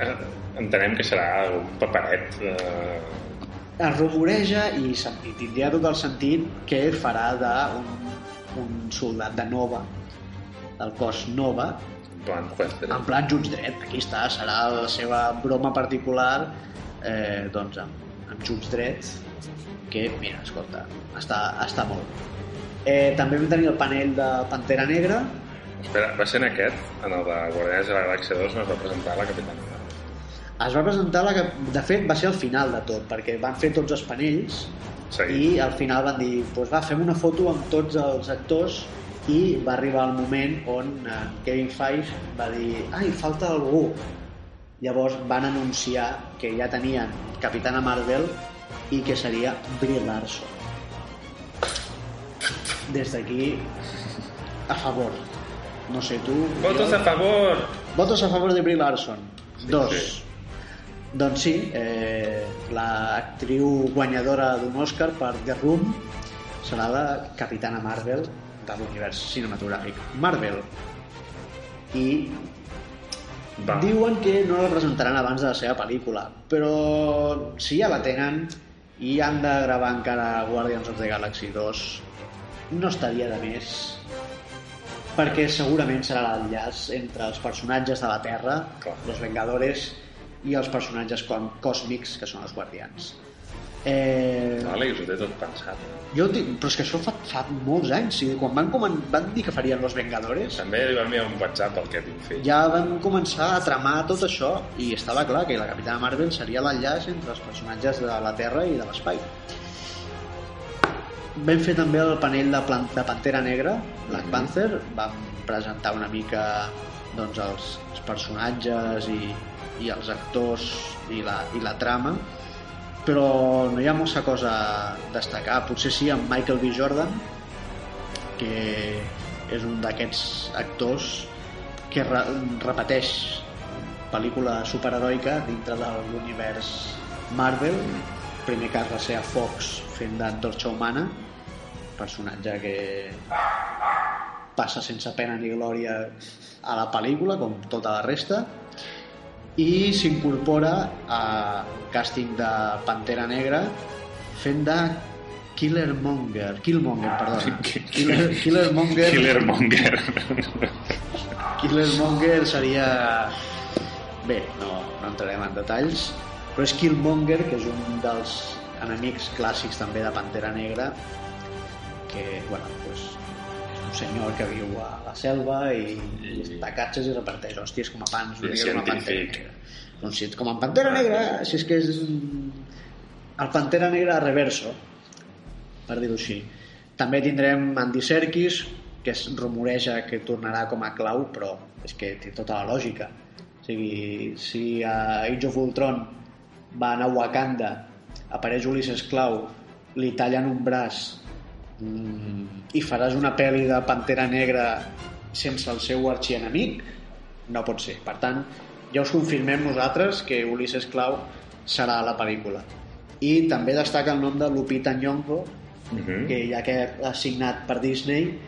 Eh, Entenem que serà un paperet. Eh, es rumoreja i, i tindria tot el sentit que farà d'un un soldat de Nova del cos Nova. En plan en plan jutge dret, aquí està serà la seva broma particular eh, doncs amb, amb jutge dret que, mira, escolta està, està molt eh, també vam tenir el panell de Pantera Negra. Espera, va ser en aquest, en el de Guardians de la Galàxia 2, on es va presentar la Capitana. Es va presentar la que, de fet va ser al final de tot perquè van fer tots els panells Seguit. i al final van dir pues va, fem una foto amb tots els actors i va arribar el moment on eh, Kevin Feige va dir ai, falta algú llavors van anunciar que ja tenien Capitana Marvel i que seria Brie Larson des d'aquí a favor no sé tu Votos jo- a favor! Votos a favor de Brie Larson. Dos. sí. Doncs sí, eh, l'actriu guanyadora d'un Oscar per The Room serà la Capitana Marvel de l'univers cinematogràfic Marvel. I Va. diuen que no la presentaran abans de la seva pel·lícula, però si ja la tenen i han de gravar encara Guardians of the Galaxy 2, no estaria de més perquè segurament serà l'enllaç entre els personatges de la Terra, Clar. els Vengadores, i els personatges com- còsmics, que són els Guardians. Eh, L'Àlex ho té tot pensat. jo tinc, però és que això fa, fa molts anys. Sí, quan van, comen, van dir que farien Los Vengadores, També li va enviar un WhatsApp al Kevin Feige. ja van començar a tramar tot això i estava clar que la Capitana Marvel seria l'enllaç entre els personatges de la Terra i de l'espai. Vam fer també el panell de, plan de Pantera Negra, Black Mhm. Panther, vam presentar una mica doncs, els, els personatges i, i els actors i la, i la trama, però no hi ha massa cosa a destacar. Potser sí amb Michael B. Jordan, que és un d'aquests actors que re repeteix pel·lícula superheroica dintre de l'univers Marvel. El primer cas va ser a Fox fent d'Antorxa Humana, personatge que passa sense pena ni glòria a la pel·lícula, com tota la resta, i s'incorpora a càsting de Pantera Negra fent de Killermonger, Killmonger, perdona. Killer, Killermonger. Killermonger. Killermonger seria... Bé, no, no entrarem en detalls, però és Killmonger, que és un dels enemics clàssics també de Pantera Negra, que, bueno, pues, és un senyor que viu a la selva i, està catxes i reparteix hòsties com a pans, una I mica com a Pantera. Negra. Doncs si, com en Pantera Negra, si és que és el Pantera Negra reverso, per dir-ho així. També tindrem Andy Serkis, que es rumoreja que tornarà com a clau, però és que té tota la lògica. O sigui, si a Age of Ultron va anar a Wakanda, apareix Ulisses Clau, li tallen un braç mm, i faràs una pel·li de Pantera Negra sense el seu arxienemic? No pot ser. Per tant, ja us confirmem nosaltres que Ulisses Clau serà a la pel·lícula. I també destaca el nom de Lupita Nyong'o, Mhm. que ja que ha signat per Disney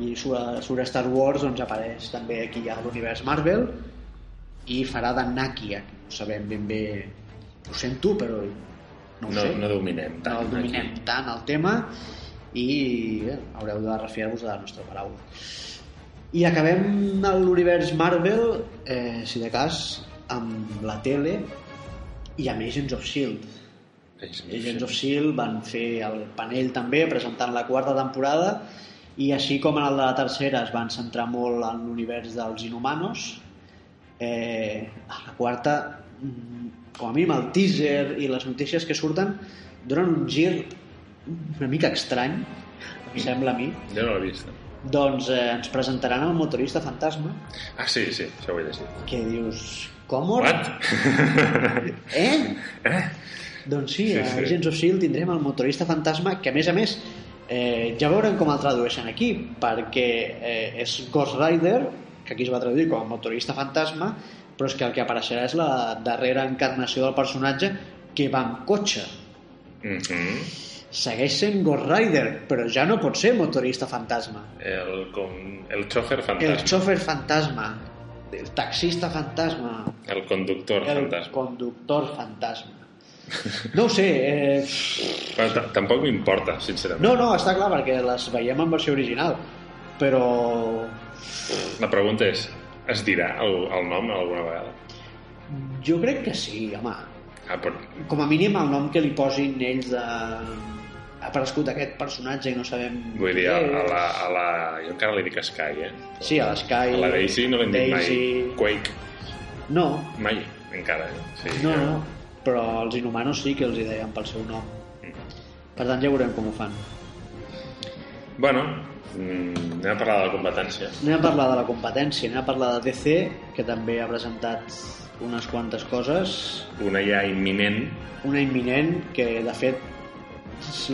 i a Star Wars doncs apareix també aquí a l'univers Marvel i farà de Nakia no sabem ben bé ho sento però no ho No, sé no dominem no tant. el dominem aquí. tant el tema i bé, haureu de refiar-vos de la nostra paraula i acabem l'univers Marvel eh, si de cas amb la tele i amb Agents of S.H.I.E.L.D Agents of S.H.I.E.L.D. van fer el panell també presentant la quarta temporada i així com en el de la tercera es van centrar molt en l'univers dels Inhumanos eh, a la quarta mm, com a mínim el teaser i les notícies que surten donen un gir una mica estrany em sembla a mi Jo no l'he vist. doncs eh, ens presentaran el motorista fantasma Ah, sí, sí, això ho he llegit. que dius com? What? Eh? eh? Doncs sí, Sí, sí, a sí. Agents of S.H.I.E.L.D. tindrem el motorista fantasma, que a més a més eh, ja veurem com el tradueixen aquí, perquè eh, és Ghost Rider, que aquí es va traduir com a motorista fantasma, però és que el que apareixerà és la darrera encarnació del personatge que va amb cotxe. Mhm. Segueix sent Ghost Rider, però ja no pot ser motorista fantasma. el, com, el xofer El fantasma. xòfer fantasma, el taxista fantasma, El conductor el fantasma. conductor fantasma. No ho sé, eh, tampoc m'importa, sincerament. No, no, està clar, perquè les veiem en versió original. Però La pregunta és, es dirà el, el nom alguna vegada? jo crec que sí, home. Ah, però... Com a mínim el nom que li posin ells de... Ha aparegut aquest personatge i no sabem... Vull dir, a, la, a la... Jo encara li dic Sky, eh? Sí, a l'Sky... A la Daisy no l'hem dit mai. Quake, No, mai, encara. Eh? Sí, no, jo- no, però els inhumanos sí que els hi deien pel seu nom. Per tant, ja veurem com ho fan. Bueno, mm, anem a parlar de la competència. Anem a parlar de la competència, anem a parlar de DC, que també ha presentat unes quantes coses. Una ja imminent, una imminent que de fet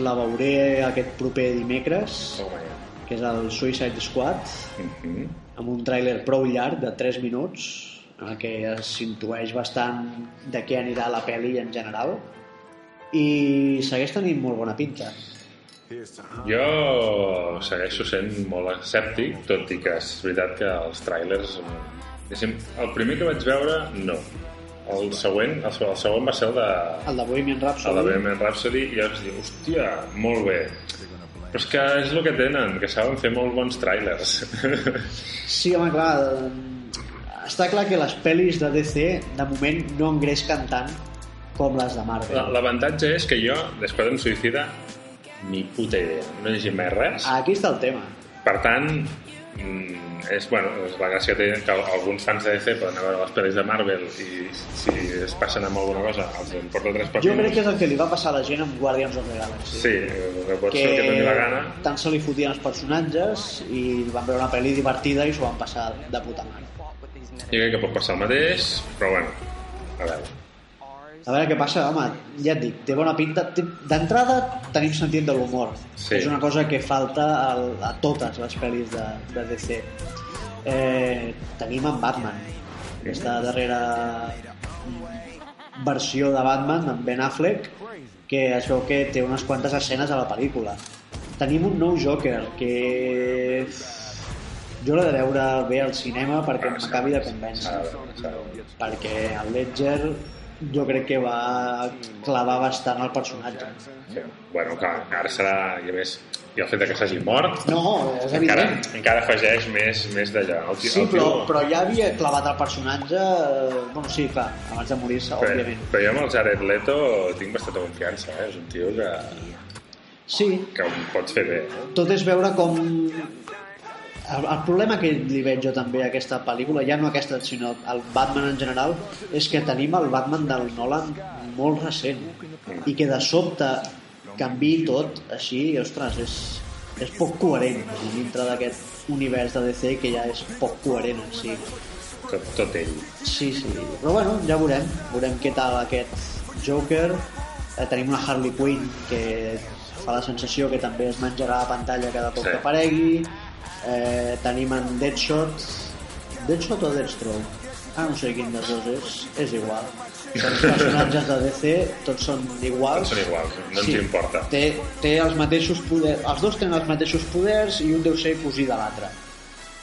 la veuré aquest proper dimecres oh que és el Suicide Squad Mhm. amb un tràiler prou llarg de 3 minuts en el que s'intueix bastant de què anirà la pel·li en general i segueix tenint molt bona pinta Jo segueixo sent molt escèptic, tot i que és veritat que els tràilers... diguéssim, El primer que vaig veure, no. El següent, el, el segon va ser el de, el de Bohemian el Rhapsody de Bohemian Rhapsody i jo vaig dir, hòstia, molt bé. Però és que és el que tenen, que saben fer molt bons tràilers. sí, home, clar està clar que les pel·lis de DC de moment no engresquen tant com les de Marvel. La- L'avantatge és que jo, d'Esquadron Suïcida, ni puta idea. No he llegit mai res. Aquí està el tema. Per tant, mm, és, bueno, és la gràcia que té que alguns fans de DC poden anar a veure les pel·lis de Marvel i si es passen amb alguna cosa els en porta tres per Jo crec que és el que li va passar a la gent amb Guardians of the Galaxy. Sí, que pot ser el que la gana. tant se li fotien els personatges i van veure una pel·li divertida i s'ho van passar de puta mare. Jo crec que pot passar el mateix, però bueno, a veure. A veure què passa, home, ja et dic, té bona pinta. D'entrada tenim sentit de l'humor. Sí. És una cosa que falta al, a totes les pel·lis de, de DC. Eh, tenim en Batman, aquesta darrera mm, versió de Batman, amb Ben Affleck, que es veu que té unes quantes escenes a la pel·lícula. Tenim un nou Joker, que jo l'he de veure bé al cinema perquè m'acabi de convèncer perquè el Ledger jo crec que va clavar bastant el personatge. Sí. Bueno, clar, ara serà, i a més, i el fet que s'hagi mort, No, és encara, evident. encara afegeix més, més. El, tio- Sí, el però, tio- però ja havia clavat el personatge... eh, Bueno, sí, clar, abans de morir-se, Però, òbviament. però jo amb el Jared Leto tinc bastanta confiança, eh? és un tio que, Sí, que ho pots fer bé. Eh? tot és veure com... El, el problema que li veig jo també a aquesta pel·lícula, ja no aquesta, sinó el Batman en general, és que tenim el Batman del Nolan molt recent i que de sobte canvi tot així, ostres, és, és poc coherent dintre d'aquest univers de DC que ja és poc coherent en si. Tot, tot ell. Sí, sí, però bueno, ja veurem, veurem què tal aquest Joker. Eh, tenim una Harley Quinn que fa la sensació que també es menjarà la pantalla cada cop Sí. que aparegui. Eh, tenim en Deadshot. Deadshot o Deathstroke? Ah, no sé quin dels dos és. És igual. Els personatges de DC, tots són iguals. Tots són iguals, no ens importa. Té, té els mateixos poders, els dos tenen els mateixos poders i un deu ser cosí de l'altre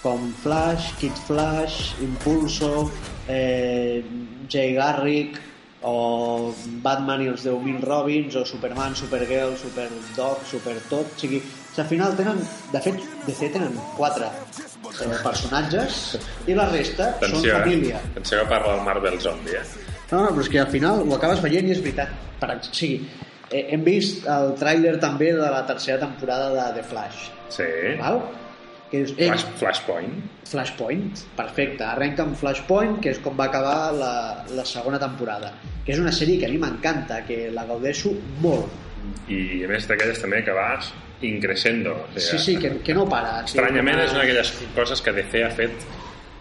com Flash, Kid Flash, Impulso, eh, Jay Garrick, o Batman i els 10.000 Robins, o Superman, Supergirl, Superdog, Supertot... O sigui, al final tenen... De fet, DC tenen quatre eh, personatges i la resta són Atenció, eh? família. Atenció que parla el Marvel Zombie, eh? No, no, però és que al final ho acabes veient i és veritat. Per, o sigui, eh, hem vist el tràiler també de la tercera temporada de The Flash. Sí. Val? Que és, eh, Flash, Flashpoint. Flashpoint, perfecte. Arrenca amb Flashpoint, que és com va acabar la, la segona temporada. Que és una sèrie que a mi m'encanta, que la gaudeixo molt. I a més d'aquelles també que vas increixendo. O sigui, Sí, sí, que, que no para. Sí, Estranyament una- és una d'aquelles coses que DC ha fet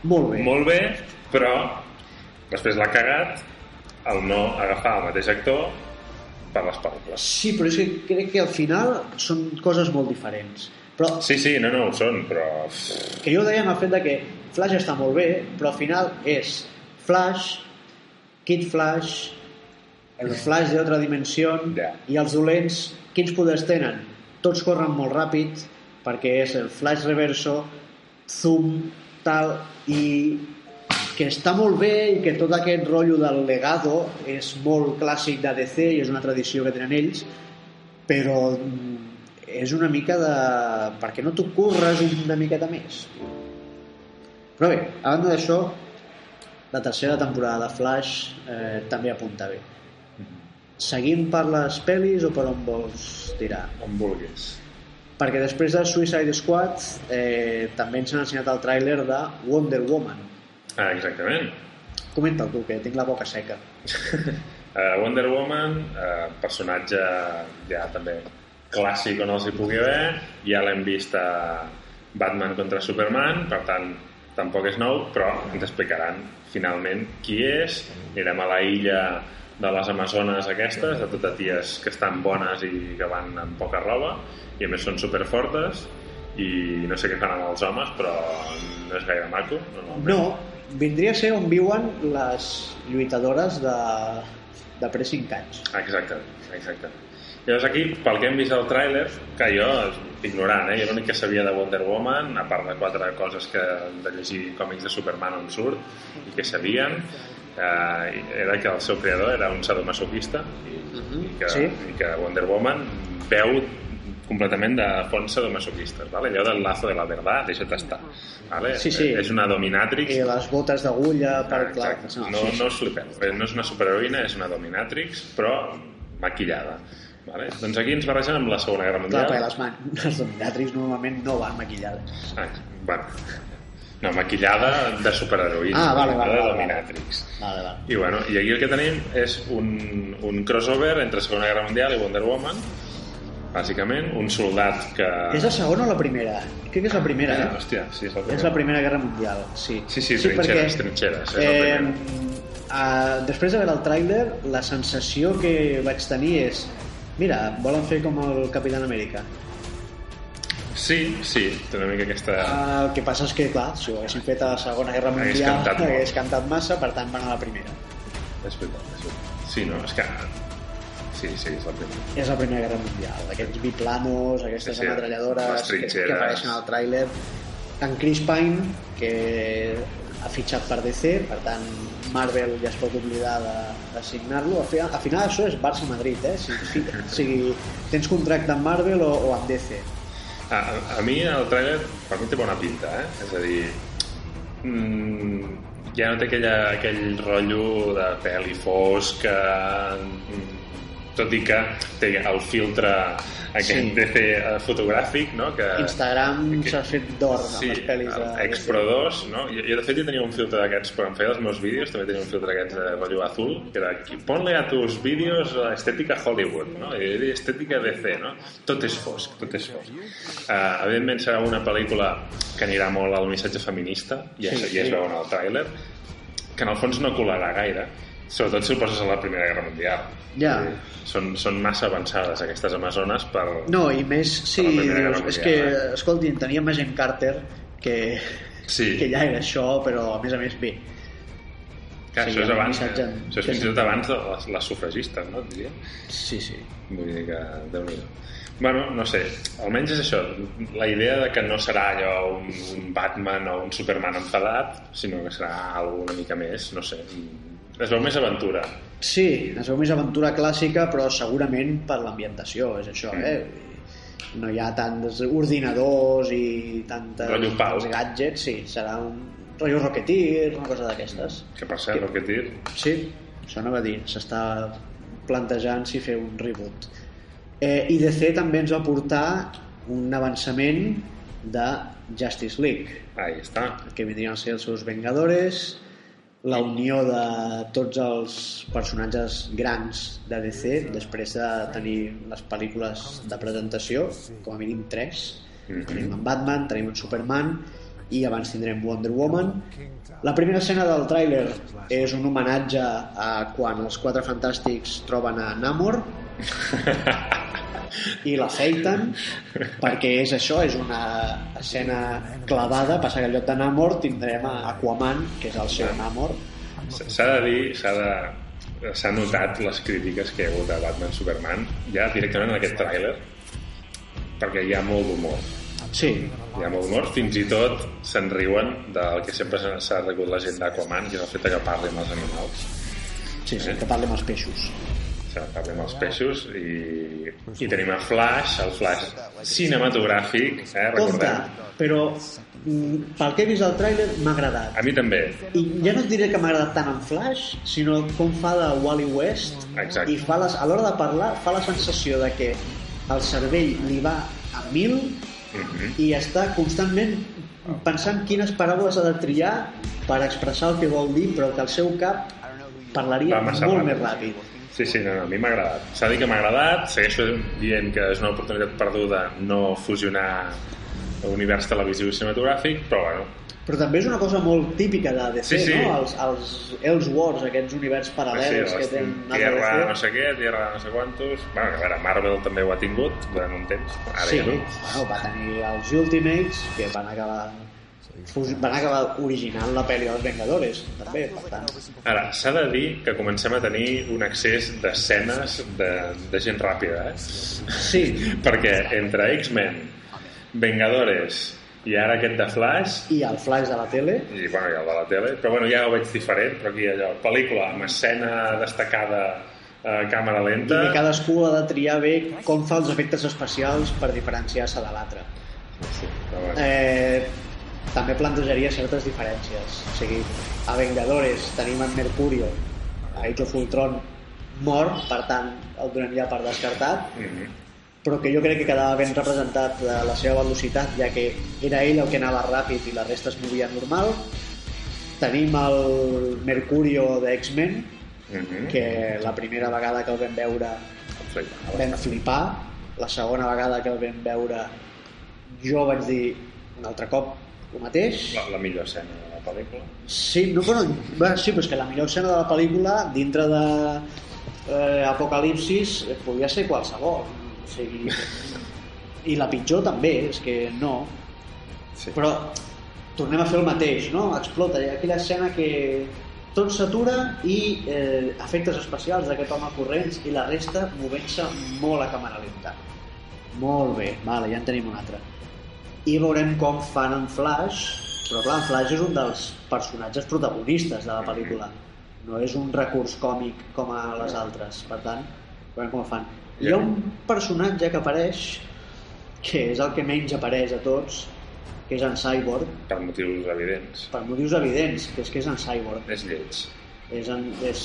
Molt bé. molt bé, però després l'ha cagat el no agafar el mateix actor per les pel·lícules. Sí, però és que crec que al final són coses molt diferents. Però Sí, sí, no, no ho són, però... que jo deia en el fet de que Flash està molt bé, però al final és Flash, Kid Flash, el Flash d'altra dimensió Ja. i els dolents, quins poders tenen? Tots corren molt ràpid perquè és el Flash Reverso, Zoom, tal, i que està molt bé i que tot aquest rotllo del legado és molt clàssic de DC i és una tradició que tenen ells, però mm, és una mica de... perquè no t'ho curres una miqueta més. Però bé, a banda d'això, la tercera temporada de Flash eh, també apunta bé. Seguim per les pel·lis o per on vols tirar? On vulguis. Perquè després de Suicide Squad eh, també ens han ensenyat el tràiler de Wonder Woman. Ah, exactament. Comenta tu, que tinc la boca seca. Uh, Wonder Woman, uh, personatge ja també clàssic on els hi pugui haver, ja l'hem vist a Batman contra Superman, per tant tampoc és nou, però ens explicaran finalment qui és. Anirem a la illa de les Amazones aquestes, de totes ties que estan bones i que van amb poca roba, i a més són superfortes, i no sé què fan amb els homes, però no és gaire maco. normalment. No, vindria a ser on viuen les lluitadores de, de pre 5 anys. Exacte, exacte. Llavors aquí, pel que hem vist al tràiler, que jo, ignorant, eh? jo l'únic que sabia de Wonder Woman, a part de quatre coses que de llegir còmics de Superman on surt, i que sabien, eh, era que el seu creador era un sadomasoquista i, i, que, Sí. i que Wonder Woman veu completament de fons sadomasoquistes, ¿vale? allò del lazo de la verdad, deixa't estar. ¿vale? Sí, sí. És una dominatrix I les botes d'agulla per... Ah, clar, no, No, sí, sí. no us flipeu. No és una superheroïna, és una dominatrix, però maquillada. Vale? Doncs aquí ens barregen amb la Segona Guerra Clar, Mundial. perquè les, man... les dominatrix normalment no van maquillades. Ah, bueno. No, maquillada de superheroïna. Ah, vale, vale, vale, dominatrix. Vale, vale. I, bueno, I aquí el que tenim és un, un crossover entre Segona Guerra Mundial i Wonder Woman, bàsicament, un soldat que... És la segona o la primera? Crec que és la primera, Ah, eh? hòstia, sí, és la És la Primera Guerra Mundial, sí. Sí, sí, trinxeres, trinxeres, és la primera. uh, després de veure el tràiler, la sensació que vaig tenir és mira, volen fer com el Capitán Amèrica. Sí, sí, té una mica aquesta... Uh, el que passa és que, clar, si ho haguessin fet a la Segona Guerra Hagués Mundial, cantat molt. hagués cantat massa, per tant van a la primera. És veritat, és veritat. Sí, no, és que... Sí, sí, és la primera. És la Primera Guerra Mundial, aquests biplanos, aquestes Sí, sí, ametralladores que, que apareixen al tràiler. En Chris Pine, que ha fitxat per DC, per tant Marvel ja es pot oblidar de, de signar-lo. Al final, al final això és Barça-Madrid, eh? Si, si, si tens contracte amb Marvel o, o amb DC. A, a, mi el tràiler per mi té bona pinta, eh? És a dir, mm, ja no té aquella, aquell rotllo de pel·li fosca, mm, tot i que té el filtre aquest Sí. DC eh, fotogràfic, no? Que, Instagram que- s'ha fet d'or amb Sí, les pel·lis de Expro 2, no? Jo, jo de fet ja tenia un filtre d'aquests, quan feia els meus vídeos també tenia un filtre d'aquests de rotllo azul, que era ponle a tus vídeos estètica Hollywood, no? I estètica DC, no? Tot és fosc, tot és fosc. Uh, evidentment serà una pel·lícula que anirà molt al missatge feminista, ja, Sí, sí, ja es sí. veu en el tràiler, que en el fons no colarà gaire, sobretot si ho poses a la Primera Guerra Mundial. Ja. Eh, Són, són massa avançades aquestes amazones per... No, i més si Primera dius, és que, eh? escolti, teníem Agent Carter que, Sí. que ja era això, però a més a més bé. Clar, Sí, això és abans, missatge eh? això és fins i sí. tot abans de les, les sufragistes, no? Diria. Sí, sí. Vull dir que, déu nhi Bueno, no sé, almenys és això, la idea de que no serà allò un, un Batman o un Superman enfadat, sinó que serà alguna una mica més, no sé, es veu més aventura. Sí, es veu més aventura clàssica, però segurament per l'ambientació, és això, Mm. eh? No hi ha tants ordinadors i tantes pau. gadgets, sí, serà un rotllo Rocketeer, una cosa d'aquestes. Que per cert, Que- Rocketeer, Sí, això anava a dir, s'està plantejant si fer un reboot. Eh, I DC també ens va portar un avançament de Justice League, ahí està. que vindrien a ser els seus Vengadores, la unió de tots els personatges grans de DC després de tenir les pel·lícules de presentació, com a mínim tres. Mhm. Tenim en Batman, tenim en Superman i abans tindrem Wonder Woman. La primera escena del tràiler és un homenatge a quan els quatre fantàstics troben a Namor i l'afeiten perquè és això, és una escena clavada, passa que en lloc de Namor tindrem a Aquaman, que és el seu Namor S'ha de dir, s'ha de... S'ha notat les crítiques que hi ha hagut a Batman Superman ja directament en aquest tràiler perquè hi ha molt d'humor. Sí, hi ha molt d'humor, fins i tot se'n riuen del que sempre s'ha- reconegut la gent d'Aquaman, que és el fet que parli amb els animals. Sí, sí, que parli amb els peixos amb els peixos i, i tenim a Flash, el Flash cinematogràfic, eh, Compte, recordem però mm, pel que he vist al tràiler m'ha agradat a mi també i ja no et diré que m'ha agradat tant en Flash sinó com fa de Wally West Exacte. i fa les, a l'hora de parlar fa la sensació de que el cervell li va a mil Mhm. i està constantment pensant quines paraules ha de triar per expressar el que vol dir però que el seu cap parlaria molt ràpid. més ràpid Sí, sí, no, no, a mi m'ha agradat. S'ha de dir que m'ha agradat, segueixo dient que és una oportunitat perduda no fusionar univers televisiu i cinematogràfic, però bueno, però també és una cosa molt típica de DC, Sí, sí. no? Els, els Elseworlds, aquests univers sí, paral·lels que les tenen Tierra no sé què, Tierra no sé quantos... Bueno, que a veure, Marvel també ho ha tingut durant un temps, ara sí, ja no. bueno, va tenir els Ultimates que van acabar van acabar originant la pel·li dels Vengadores també, per tant Ara, s'ha de dir que comencem a tenir un accés d'escenes de, de gent ràpida, eh? sí, Perquè entre X-Men, Vengadores i ara aquest de Flash, i el flash de la tele i bueno, i el de la tele, però bueno, ja ho veig diferent, però aquí allò, pel·lícula amb escena destacada uh, càmera i lenta... que cadascú ha de triar bé com fa els efectes especials per diferenciar-se de l'altre. Sí, però bueno. Eh, també plantejaria certes diferències. O sigui, a Vengadores tenim en Mercurio, a Age of Ultron mort, per tant el donem ja per descartat, Mhm. però que jo crec que quedava ben representat de la seva velocitat, ja que era ell el que anava ràpid i la resta es movia normal. Tenim el Mercurio de X-Men, Mhm. que la primera vegada que el vam veure Sí, vam flipar, la segona vegada que el vam veure jo vaig dir un altre cop el mateix. la, la millor escena de la pel·lícula. Sí, no, bueno, bueno, sí, però és que la millor escena de la pel·lícula dintre de eh, Apocalipsis eh, podia ser qualsevol. O sigui, I la pitjor també, és que no. Sí. Però tornem a fer el mateix, no? Explota, hi ha aquella escena que tot s'atura i eh, efectes especials d'aquest home corrents i la resta movent-se molt a càmera lenta. Molt bé, vale, ja en tenim un altre. I veurem com fan en Flash, però clar, en Flash és un dels personatges protagonistes de la pel·lícula. No és un recurs còmic com a les altres. Per tant, veurem com ho fan. Hi ha un personatge que apareix que és el que menys apareix a tots, que és en Cyborg, Per motius evidents. per motius evidents, que és que és en Cyborg. És lleig. És, en, és,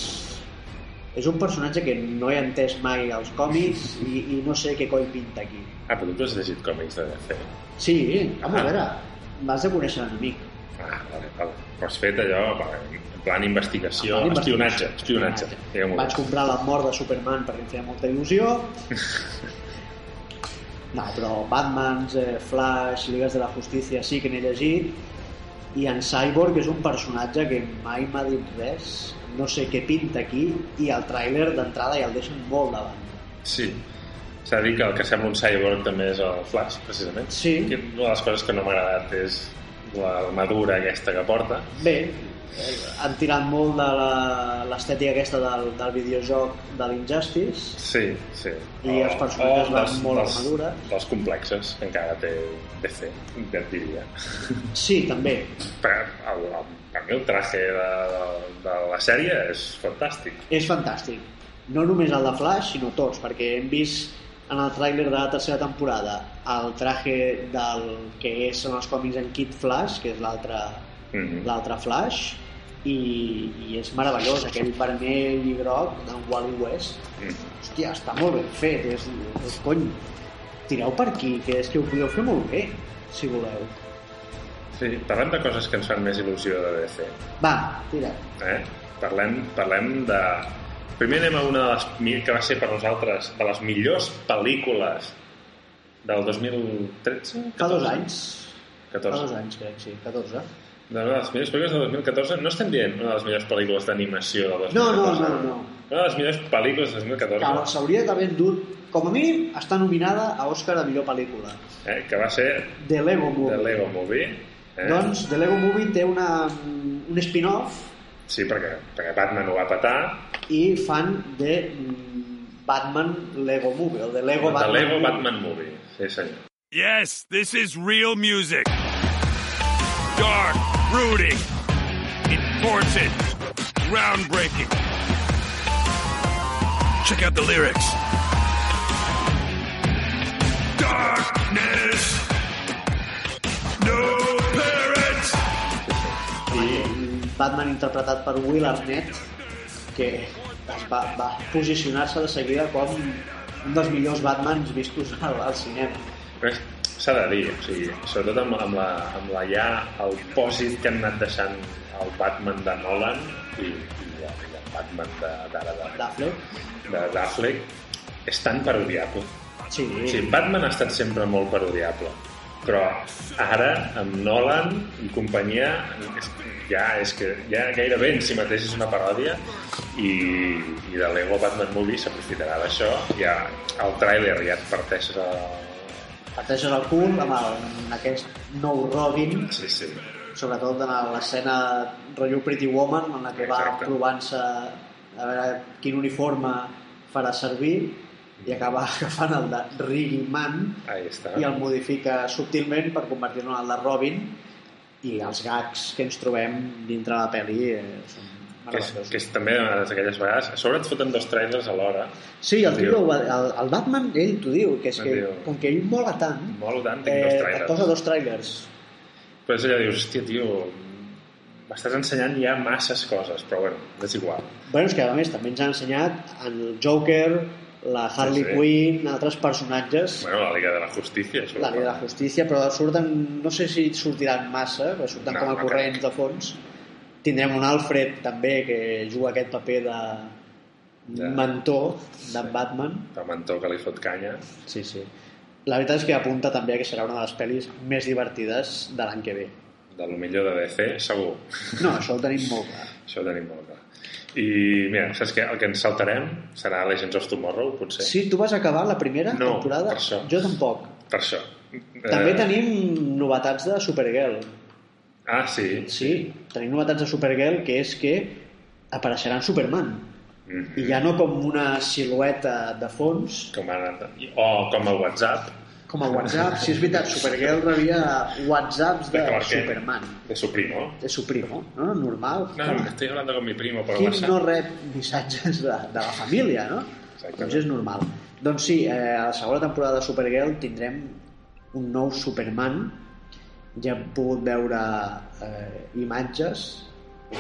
és un personatge que no he entès mai als còmics i, i no sé què coi pinta aquí. Ah, però tu has llegit còmics de DC. Sí, home, Ah. a veure, m'has de conèixer l'enemic. Ah, vale, vale. Però has fet allò en plan investigació, En plan espionatge, espionatge. diguem-ho Vaig comprar la mort de Superman perquè em feia molta il·lusió. No, però Batmans, eh, Flash, Ligues de la Justícia sí que n'he llegit i en Cyborg és un personatge que mai m'ha dit res, no sé què pinta aquí i el tràiler d'entrada ja el deixen molt davant. Sí. S'ha de dir que el que sembla un cyborg també és el Flash, precisament. Sí. Que una de les coses que no m'ha agradat és l'armadura aquesta que porta. Bé, han tirat molt de l'estètica aquesta del, del videojoc de l'Injustice Sí, sí. I els personatges van dels- molt dels, armadura. Dels complexes, que encara té DC, ja diria. Sí, també. Per, el, el, mi el traje de, de, de la sèrie és fantàstic. És fantàstic. No només el de Flash, sinó tots, perquè hem vist en el tràiler de la tercera temporada el traje del que és en els còmics en Kid Flash, que és l'altre Mhm. l'altre Flash, i, i és meravellós, aquell vermell i groc d'en Wally West. Mhm. Hòstia, està molt ben fet, és, és cony. Tireu per aquí, que és que ho podeu fer molt bé, si voleu. Sí, parlem de coses que ens fan més il·lusió de DC. Va, tira. Eh? Parlem, parlem de... Primer anem a una de les que va ser per nosaltres de les millors pel·lícules del 2013? Fa dos anys. 14. Fa dos anys, crec, sí, 14. De les millors pel·lícules del 2014 no estem dient una de les millors pel·lícules d'animació del 2014. No, no, no, no. Una de les millors pel·lícules del 2014 Que s'hauria d'haver endut, com a mínim, està nominada a Òscar a millor pel·lícula. eh, que va ser The Lego The Movie. Lego Movie. Eh? Doncs The Lego Movie té una, un spin-off Sí, perquè, perquè Batman ho va petar. i fan de mm, Batman Lego Movie, o de Lego The Batman Lego Movie. Batman Movie. Sí, senyor. Yes, this is real music. Dark, brooding, important, groundbreaking. Check out the lyrics. Darkness, no Batman interpretat per Will Arnett que es va, va posicionar-se de seguida com un dels millors Batmans vistos al, al cinema. S'ha de dir, o sigui, sobretot amb, amb, la, amb la ja el pòsit que han anat deixant el Batman de Nolan i, i, el, i el Batman de, d'ara de, D'Affleck. de, d'Affleck és tan parodiable. Sí, O sigui, Batman ha estat sempre molt parodiable, però ara, amb Nolan i companyia, ja és que ja gairebé en si mateix és una paròdia i, i de Lego Batman Movie s'aprofitarà d'això. Ja el tràiler ja et parteixes a... parteixes el cul amb, el, amb aquest nou Robin, Sí, sí. sobretot en l'escena rotllo Pretty Woman, en la que va Exacte. provant-se a veure quin uniforme farà servir i acaba agafant el de Riggy Man Ahí està. i el modifica subtilment per convertir-lo en el de Robin i els gags que ens trobem dintre la pel·li eh, són que és, que és també d'aquelles vegades... A sobre et foten dos trailers alhora. Sí, el, tio, el, el Batman, ell t'ho diu, que és que diu. com que ell mola tant, Molt tant, tinc eh, dos et trailers. posa dos trailers. Però és allò, dius, hòstia, tio, m'estàs ensenyant ja masses coses, però bueno, és igual. Bueno, és que a més també ens han ensenyat el Joker, la Harley Sí, sí. Quinn, altres personatges, Bueno, la Liga de la Justícia, això. la Liga de la Justícia, però surten, no sé si sortiran massa, però surten No, com a no corrents crec. de fons. Tindrem un Alfred també que juga aquest paper de De- mentor d'en Sí. Batman. El mentó que li fot canya. Sí, sí. La veritat és que apunta també que serà una de les pel·lis més divertides de l'any que ve. De lo millor de DC, segur. No, això ho tenim molt clar. Això ho tenim molt. I, mira, saps què? El que ens saltarem serà Legends of Tomorrow, potser. Sí, tu vas acabar la primera No, temporada? per això. Jo tampoc. Per això. També Eh, tenim novetats de Supergirl. Ah, sí. Sí, tenim novetats de Supergirl, que és que apareixerà en Superman. Mm I ja no com una silueta de fons, com a, o com a WhatsApp com a WhatsApp. Si és veritat, Supergirl rebia WhatsApps de, De. Superman. de su primo. De su primo, no? Normal. No, me estoy hablando con mi primo por Qui WhatsApp. no rep missatges de, de la família, no? Exactament. Doncs és normal. Doncs sí, eh, a la segona temporada de Supergirl tindrem un nou Superman. Ja hem pogut veure eh, imatges,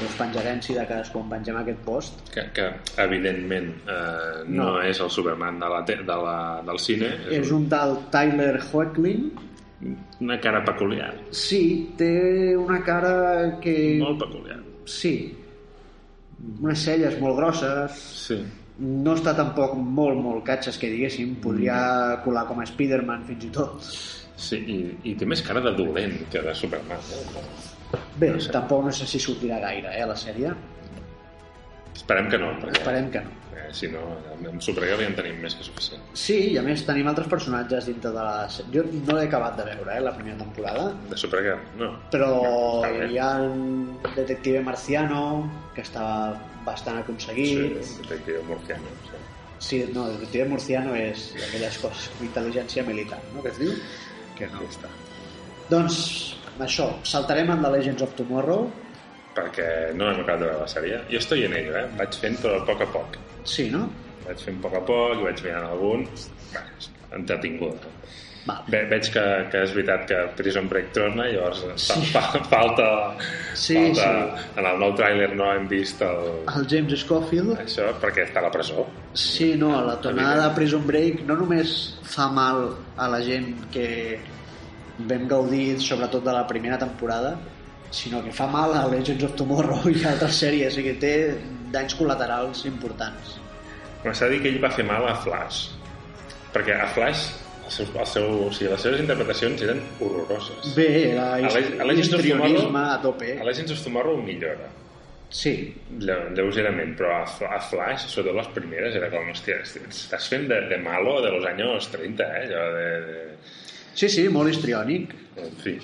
us penjarem si de cadascú en pengem aquest post. Que, que evidentment eh, no, No. és el Superman de la, de la, del cine, És un tal Tyler Hoechlin. una cara peculiar, Sí, té una cara que... molt peculiar. Sí, unes celles molt grosses, Sí. no està tampoc molt, molt catxes, que diguéssim, podria colar com a Spider-Man fins i tot. Sí, i, i té més cara de dolent que de Superman. Eh? Bé, No sé. tampoc no sé si sortirà gaire, eh, la sèrie. Esperem que no, perquè Esperem que no. eh, si no, amb- Supergirl ja en tenim més que suficient. Sí, i a més tenim altres personatges dintre de la... Jo no l'he acabat de veure, eh, la primera temporada, De Supergirl, no. però bé. hi ha un detective marciano que està bastant aconseguit. Sí, detective murciano. Sí. Sí, no, el detective murciano és d'aquelles coses intel·ligència militar, no?, que es diu? Que no. Està. Doncs, això, saltarem en The Legends of Tomorrow. Perquè no hem acabat de veure la sèrie. Jo estoy en ello, eh? Vaig fent però a poc a poc. Sí, no? Vaig fent a poc a poc i vaig mirant algun. Bé, entretinguda. Va. Ve, veig que, que és veritat que Prison Break torna, llavors Sí. fa, falta, Sí, falta en el nou tràiler no hem vist el, El James Scofield, això perquè està a la presó. sí, no, la tornada de Prison Break no només fa mal a la gent que vam gaudir sobretot de la primera temporada, sinó que fa mal a Legends of Tomorrow i a altres sèries, i que té danys col·laterals importants. Però s'ha dir que ell va fer mal a Flash. Perquè a Flash el seu, el seu, o sigui, les seves interpretacions eren horroroses. Bé, era A Leg- a Legends of histrionisme Tomorrow- a tope. A Legends of Tomorrow millora. Sí, Lle- lleugerament, però a, a Flash, sobretot les primeres, era com, hòstia, estàs fent de, de malo de los años 30, eh? Allò de, de... sí, sí, molt histriònic. En fi.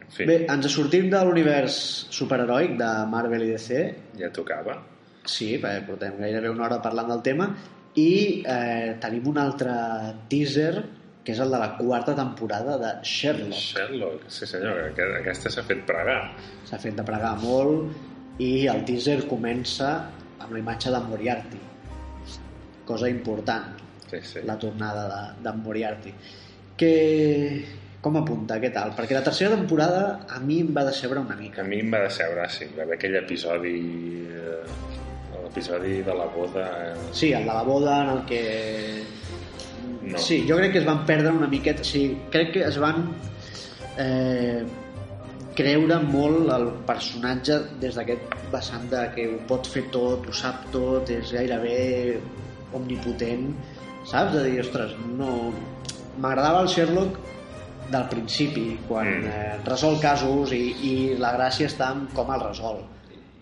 En fi, Bé, ens sortim de l'univers superheroic de Marvel i DC. ja tocava. Sí, perquè portem gairebé una hora parlant del tema. I eh, tenim un altre teaser, que és el de la quarta temporada de Sherlock. Sherlock, sí senyor, que aquesta s'ha fet pregar. S'ha fet de pregar molt i el teaser comença amb la imatge de Moriarty. Cosa important, Sí, sí. la tornada de, de Moriarty. Que... Com apunta? Què tal? Perquè la tercera temporada a mi em va decebre una mica. A mi em va decebre, sí, va haver aquell episodi... eh, L'episodi de la boda... eh, Sí, el de la boda en el que... No. Sí, jo crec que es van perdre una miqueta... Sí, crec que es van eh, creure molt el personatge des d'aquest vessant de que ho pot fer tot, ho sap tot, és gairebé omnipotent, saps? De dir, ostres, no... M'agradava el Sherlock del principi, quan Mm. eh, resol casos i, i la gràcia està en com el resol.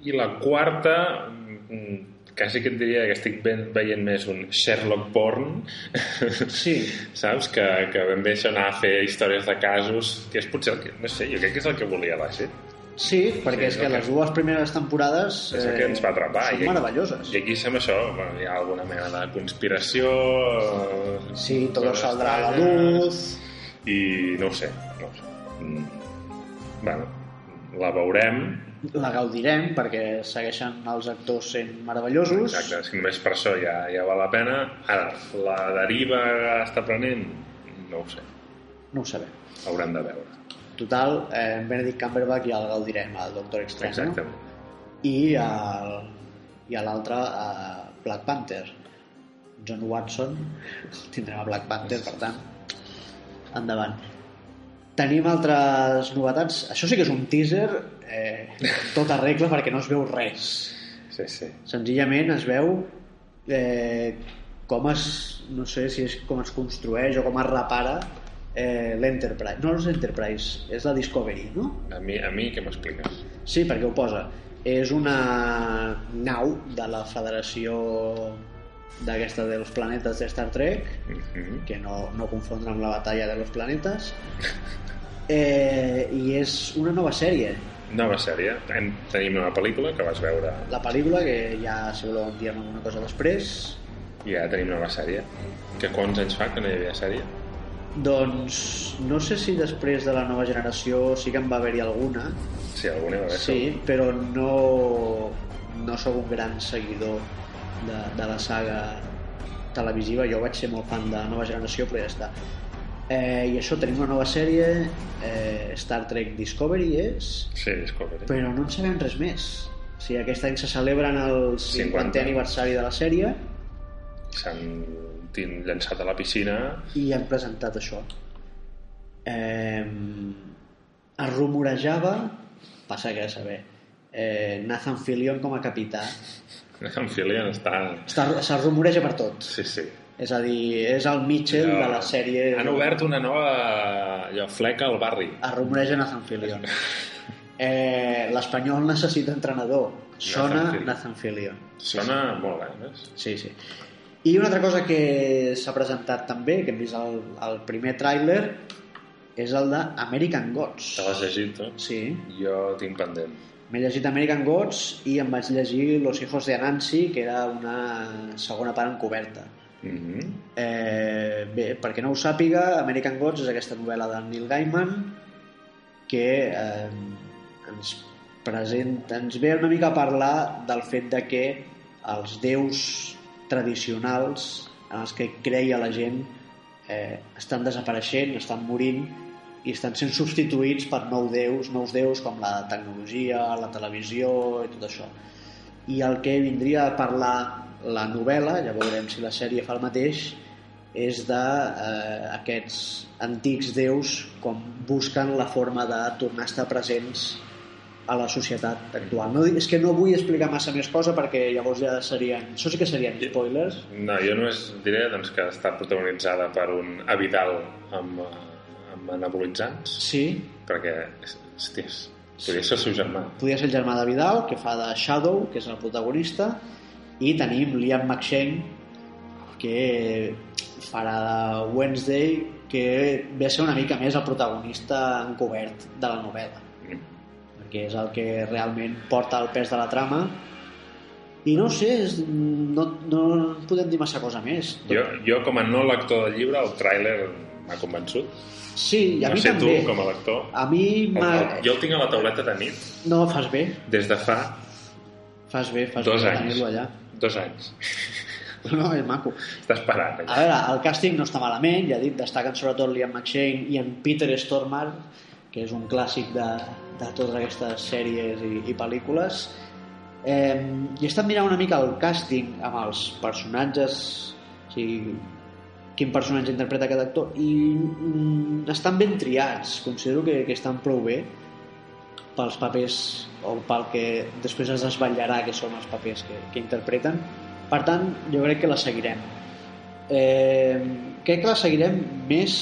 I la quarta, mm, quasi que et diria que estic veient més un Sherlock porn, Sí, saps? Que, que bé això anar a fer històries de casos, que és potser el que, no sé, jo crec que és el que volia la gent. Sí, perquè Sí, és que que- les dues primeres temporades És el que ens va atrapar. són I- meravelloses. I aquí sembla això, bueno, hi ha alguna mena de conspiració... eh, Sí, tot saldrà a la luz. I no ho sé, no ho sé. Mm. Bueno, la veurem, la gaudirem perquè segueixen els actors sent meravellosos. Exacte, si només per això ja, ja val la pena. Ara, la deriva que està prenent, no ho sé, No ho sabem. haurem de veure. Total, eh, en Benedict Cumberbatch ja el gaudirem, el Doctor Strange, no? Exactament. i el, i a l'altre a Black Panther John Watson el tindrem a Black Panther per tant endavant tenim altres novetats això sí que és un teaser eh, tota regla perquè no es veu res Sí, sí. senzillament es veu eh, com es no sé si és com es construeix o com es repara eh, l'Enterprise no és l'Enterprise, és la Discovery no? A mi, a mi què m'expliques? Sí, perquè ho posa. És una nau de la Federació d'aquesta dels planetes de Star Trek, Mhm. que no, no confondre amb la batalla de los planetes, eh, i és una nova sèrie. Nova sèrie. En, tenim una pel·lícula que vas veure La pel·lícula, que ja si voleu en diem alguna cosa després, i ara tenim nova sèrie. Que quants anys fa que no hi havia sèrie? Doncs no sé si després de la nova generació sí que en va haver-hi alguna, Sí, alguna va haver. Sí, però no, no sóc un gran seguidor de, de la saga televisiva. Jo vaig ser molt fan de Nova Generació, però ja està. Eh, I això, tenim una nova sèrie, eh, Star Trek Discovery és, Sí, Discovery. però no en sabem res més. O sigui, aquest any se celebren el 50è 50. aniversari de la sèrie S'han tin- llançat a la piscina i han presentat això. Eh, es rumorejava, passa que a saber, eh, Nathan Fillion com a capità. en Filian està... Està, se rumoreja per tot. Sí, sí. És a dir, és el Mitchell de la sèrie... Han obert una nova allò, fleca al barri. Es rumoreja Nathan Fillion. Eh, L'Espanyol necessita entrenador. Sona Fillion. Nathan Fillion. Sona molt, eh? Ves? Sí, sí. I una altra cosa que s'ha presentat també, que hem vist el, el primer tràiler, és el de American Gods. Te l'has llegit, tu? Sí, Jo tinc pendent. m'he llegit American Gods i em vaig llegir Los hijos de Anansi, que era una segona part encoberta. Mm -hmm. Eh, bé, perquè no ho sàpiga, American Gods és aquesta novel·la de Neil Gaiman que eh, ens presenta, ens ve una mica a parlar del fet de que els déus tradicionals en els que creia la gent eh, estan desapareixent, estan morint i estan sent substituïts per nous déus, nous déus com la tecnologia, la televisió i tot això. I el que vindria a parlar la novel·la, ja veurem si la sèrie fa el mateix, és de eh, aquests antics déus com busquen la forma de tornar a estar presents a la societat actual. No, és que no vull explicar massa més cosa perquè llavors ja serien... Això sí que serien spoilers. No, jo només diré doncs, que està protagonitzada per un Avidal amb, eh, amb anabolitzants, Sí, perquè, hòsties, podria ser el seu germà. podria ser el germà de Vidal, que fa de Shadow, que és el protagonista, i tenim Liam McShane, que farà de Wednesday, que ve a ser una mica més el protagonista encobert de la novel·la, Perquè és el que realment porta el pes de la trama, i no sé, és, no, no podem dir massa cosa més. Jo, jo, com a no lector del llibre, el tràiler m'ha convençut. Sí, i a no mi sé també. tu, com a lector. A mi m'ha... jo el tinc a la tauleta de nit No, fas bé, des de fa fas bé, fas dos bé anys. allà. Dos anys. No, és maco. Està esperant. A Allà. veure, el càsting no està malament, ja dit, destaquen sobretot Liam McShane i en Peter Stormare, que és un clàssic de, de totes aquestes sèries i, i pel·lícules. Eh, I he estat mirant una mica el càsting amb els personatges, o sigui, quin personatge interpreta aquest actor, i mm, estan ben triats, considero que, que estan prou bé pels papers o pel que després es desvetllarà que són els papers que, que interpreten. Per tant, jo crec que la seguirem. Eh, crec que la seguirem més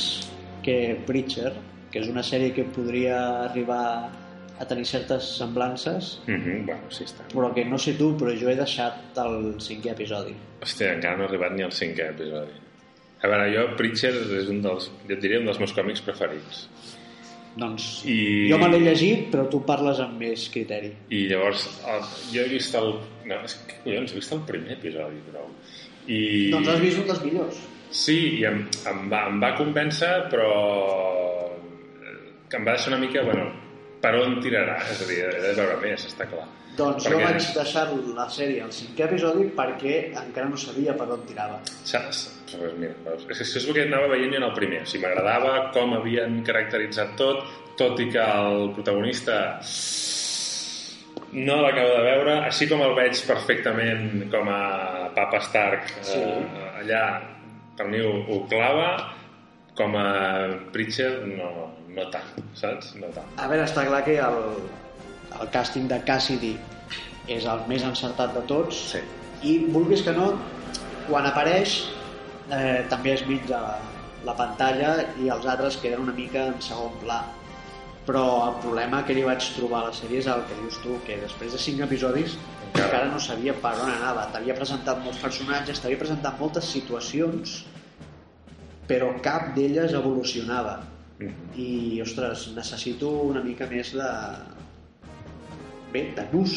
que Preacher que és una sèrie que podria arribar a tenir certes semblances Mm -hmm, bueno, sí està. però que no sé tu, però jo he deixat el cinquè episodi Hòstia, encara no he arribat ni al cinquè episodi. A veure, jo, Preacher és un dels, jo et diria un dels meus còmics preferits. doncs I... jo me l'he llegit però tu parles amb més criteri I llavors, el, jo he vist el... No, és que, collons, he vist el primer episodi, però... I... doncs has vist un dels millors Sí, i em, em, va, em va convèncer, però eh, que em va deixar una mica, bueno, per on tirarà, és a dir, he de veure més, està clar. Doncs jo Perquè- vaig deixar la sèrie al cinquè episodi perquè encara no sabia per on tirava. Saps? Pues mira, veus? és, que és el que anava veient jo en el primer. O sigui, m'agradava com havien caracteritzat tot, tot i que el protagonista no l'acabo de veure, així com el veig perfectament com a Papa Stark Sí. eh, allà, per mi ho, ho clava, com a Preacher no, no tant, saps? No tant. A veure, està clar que el, el càsting de Cassidy és el més encertat de tots Sí. i vulguis que no, quan apareix eh, també es menja la, la pantalla i els altres queden una mica en segon pla però el problema que li vaig trobar a la sèrie és el que dius tu, que després de cinc episodis Encara. encara no sabia per on anava t'havia presentat molts personatges, t'havia presentat moltes situacions però cap d'elles evolucionava I, ostres, necessito una mica més de... bé, de nus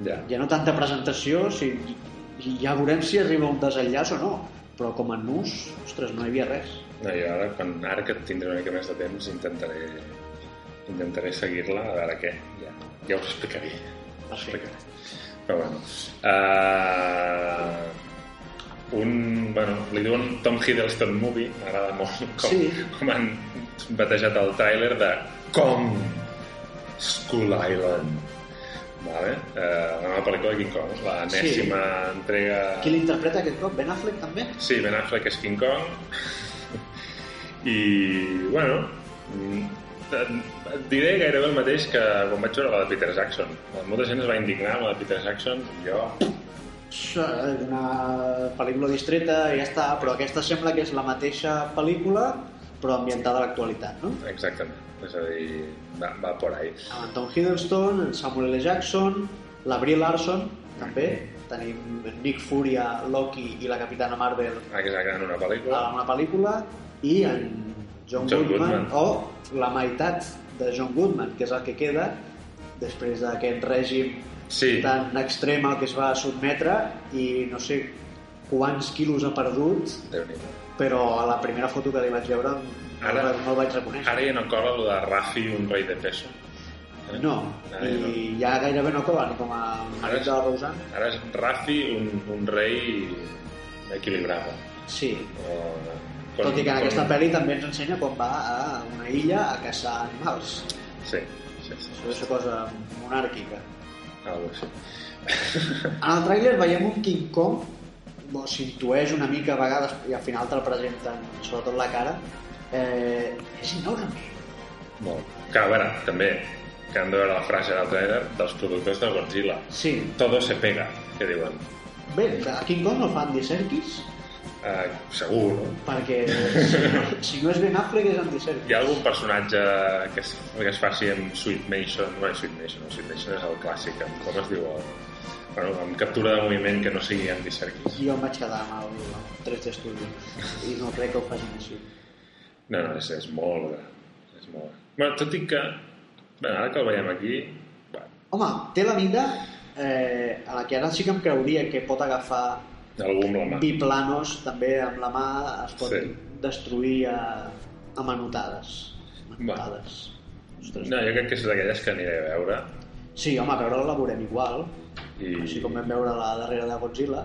Ja. ja no tanta presentació si, i ja veurem si arriba un desenllaç o no però com a nus, ostres, no hi havia res No, jo ara, quan, ara que tindré una mica més de temps, intentaré, intentaré seguir-la, a veure què. Ja, ja us explicaré. Us explicaré. Però bueno. Uh, un, bueno, li diuen Tom Hiddleston Movie, m'agrada molt com, Sí. com han batejat el tràiler de Kong Skull Island. Vale? Uh, la nova pel·lícula de King Kong, l'enèsima entrega... qui l'interpreta aquest cop? Ben Affleck també? Sí, Ben Affleck és King Kong. I, bueno, et- et diré gairebé el mateix que quan vaig veure la de Peter Jackson. Molta gent es va indignar amb la de Peter Jackson. Jo, una pel·lícula distreta i ja està, però aquesta sembla que és la mateixa pel·lícula però ambientada a l'actualitat, no? exactament. És a dir, va, va por ahí. Amb en Tom Hiddleston, en Samuel L. Jackson, la Brie Larson, també. Tenim Nick Furia, Loki i la Capitana Marvel Exacte, en una pel·lícula. a una pel·lícula i en John, John Goodman, Goodman. o la meitat de John Goodman, que és el que queda després d'aquest règim Sí, tan extrem al que es va sotmetre i no sé quants quilos ha perdut déu però a la primera foto que li vaig veure no, Ara- no el vaig reconèixer Ara ja no cola el de Rafi, un rei de peso. Eh? no, Ara ja no. i ja gairebé no cola ni com a marit de la Rosanne Ara és Rafi, un, un rei equilibrat. sí, O, tot i que en aquesta pel·li també ens ensenya com va a una illa a caçar animals Sí, sí, sí. és una cosa monàrquica Algo així. En el tràiler veiem un King Kong bo, s'intueix una mica a vegades i al final te'l presenten, sobretot la cara eh, és enorme Molt. Que, a veure, també, que han de veure la frase del trailer dels productors de Godzilla. sí, Todo se pega, que diuen. bé, a King Kong no fan Serkis Uh, segur, no? perquè si no, si no és Ben Affleck és Andy Serkis Hi ha algun personatge que es, que es faci amb Sweet Mason? No és Sweet Mason, no, Sweet Mason és el clàssic. Com es diu? El, bueno, amb captura de moviment que no sigui Andy Serkis. jo em vaig quedar amb el, el 3D Studio i no crec que ho facin així No, no, és, és molt. És molt. Bueno, tot i que, bé, ara que el veiem aquí, bueno, home, té la mida eh, a la que ara sí que em creuria que pot agafar algú amb la mà. biplanos també amb la mà es pot Sí. destruir a, a manotades manotades Ostres. No, jo crec que és d'aquelles que aniré a veure sí, home, veure-la la veurem igual i així com vam veure la darrera de Godzilla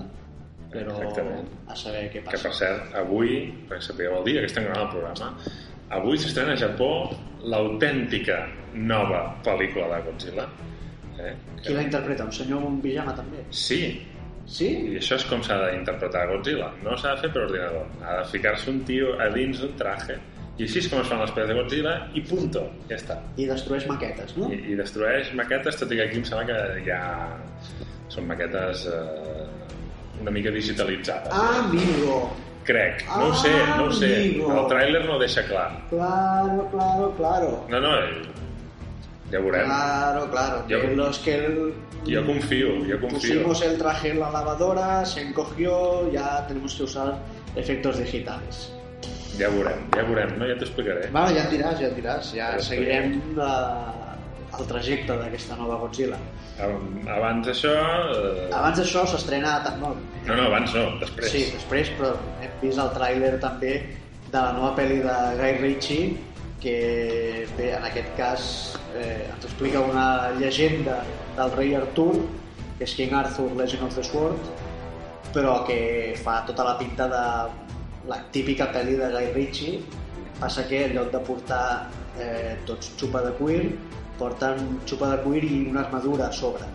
però Exactament. a saber què que passa per cert, avui, perquè sapigueu el dia que estem gravant el programa, avui s'estrena a Japó l'autèntica nova pel·lícula de Godzilla. Eh? qui la interpreta? un senyor amb un pijama també? Sí, sí? i això és com s'ha d'interpretar Godzilla. No s'ha de fer per ordinador. Ha de ficar-se un tio a dins d'un traje i així és com es fan les pel·les de Godzilla i punto, ja està. i destrueix maquetes, no? I, i destrueix maquetes, tot i que aquí em sembla que ja són maquetes eh, una mica digitalitzades. Ah, amigo Crec, no ho sé, no ho sé. Amigo. El tràiler no ho deixa clar. claro, claro, claro No, no, eh, ja veurem. Claro, claro. Que los que el- Jo confio, jo confio. pusimos el traje en la lavadora, se encogió, ya tenemos que usar efectos digitales. Ja veurem, ja veurem, no? Ja t'ho explicaré. Vale, ja et diràs, ja et diràs. Ja Ja seguirem la, el trajecte d'aquesta nova Godzilla. Ab- Abans d'això... Eh... Abans d'això s'estrena a no, No, no, abans no, després. Sí, després, però hem vist el tràiler també de la nova pel·li de Guy Ritchie, que bé, en aquest cas eh, ens explica una llegenda del rei Artur, que és King Arthur, Legend of the Sword, però que fa tota la pinta de la típica pel·li de Guy Ritchie. Passa que en lloc de portar eh, tots xupa de cuir, porten xupa de cuir i una armadura a sobre.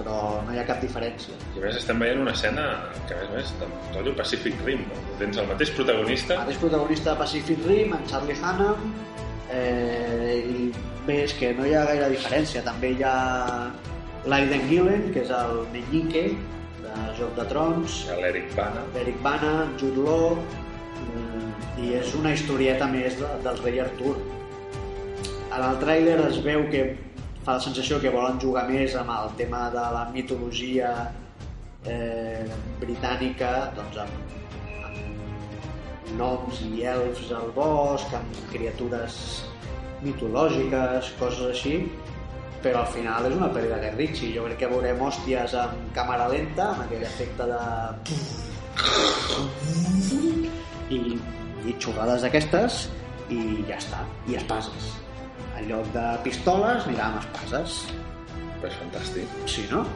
Però no hi ha cap diferència. I a més estem veient una escena que a més a més rotllo Pacific Rim, no? Tens el mateix protagonista, El mateix protagonista de Pacific Rim, en Charlie Hunnam, eh, i bé, és que no hi ha gaire diferència. També hi ha l'Aiden Gillen, que és el Meñique, de Joc de Trons, l'Eric Bana, Eric Bana, Jude Law, mm, i és una historieta més de, del rei Artur. En el tràiler es veu que fa la sensació que volen jugar més amb el tema de la mitologia eh, britànica, doncs amb, amb noms i elfs al bosc, amb criatures mitològiques, coses així, però al final és una pel·li de Guy Ritchie. Jo crec que veurem hòsties amb càmera lenta, amb aquell efecte de... I, i xorrades d'aquestes, i ja està. I espases. En lloc de pistoles, anirà amb espases. pues fantàstic. Sí, no?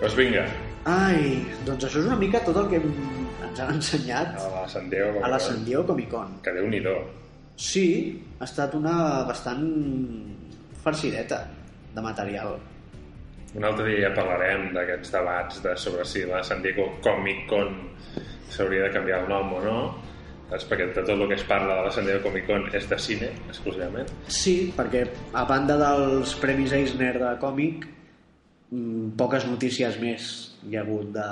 Doncs vinga, Ai, doncs això és una mica tot el que ens han ensenyat a la San Diego, a la San Diego Comic Con. que déu nhi Sí, ha estat una bastant farcireta de material. Un altre dia ja parlarem d'aquests debats de sobre si la San Diego Comic Con s'hauria de canviar el nom o no, saps? perquè de tot el que es parla de la San Diego Comic Con és de cine, exclusivament. Sí, perquè a banda dels Premis Eisner de còmic, mm, poques notícies més hi ha hagut de,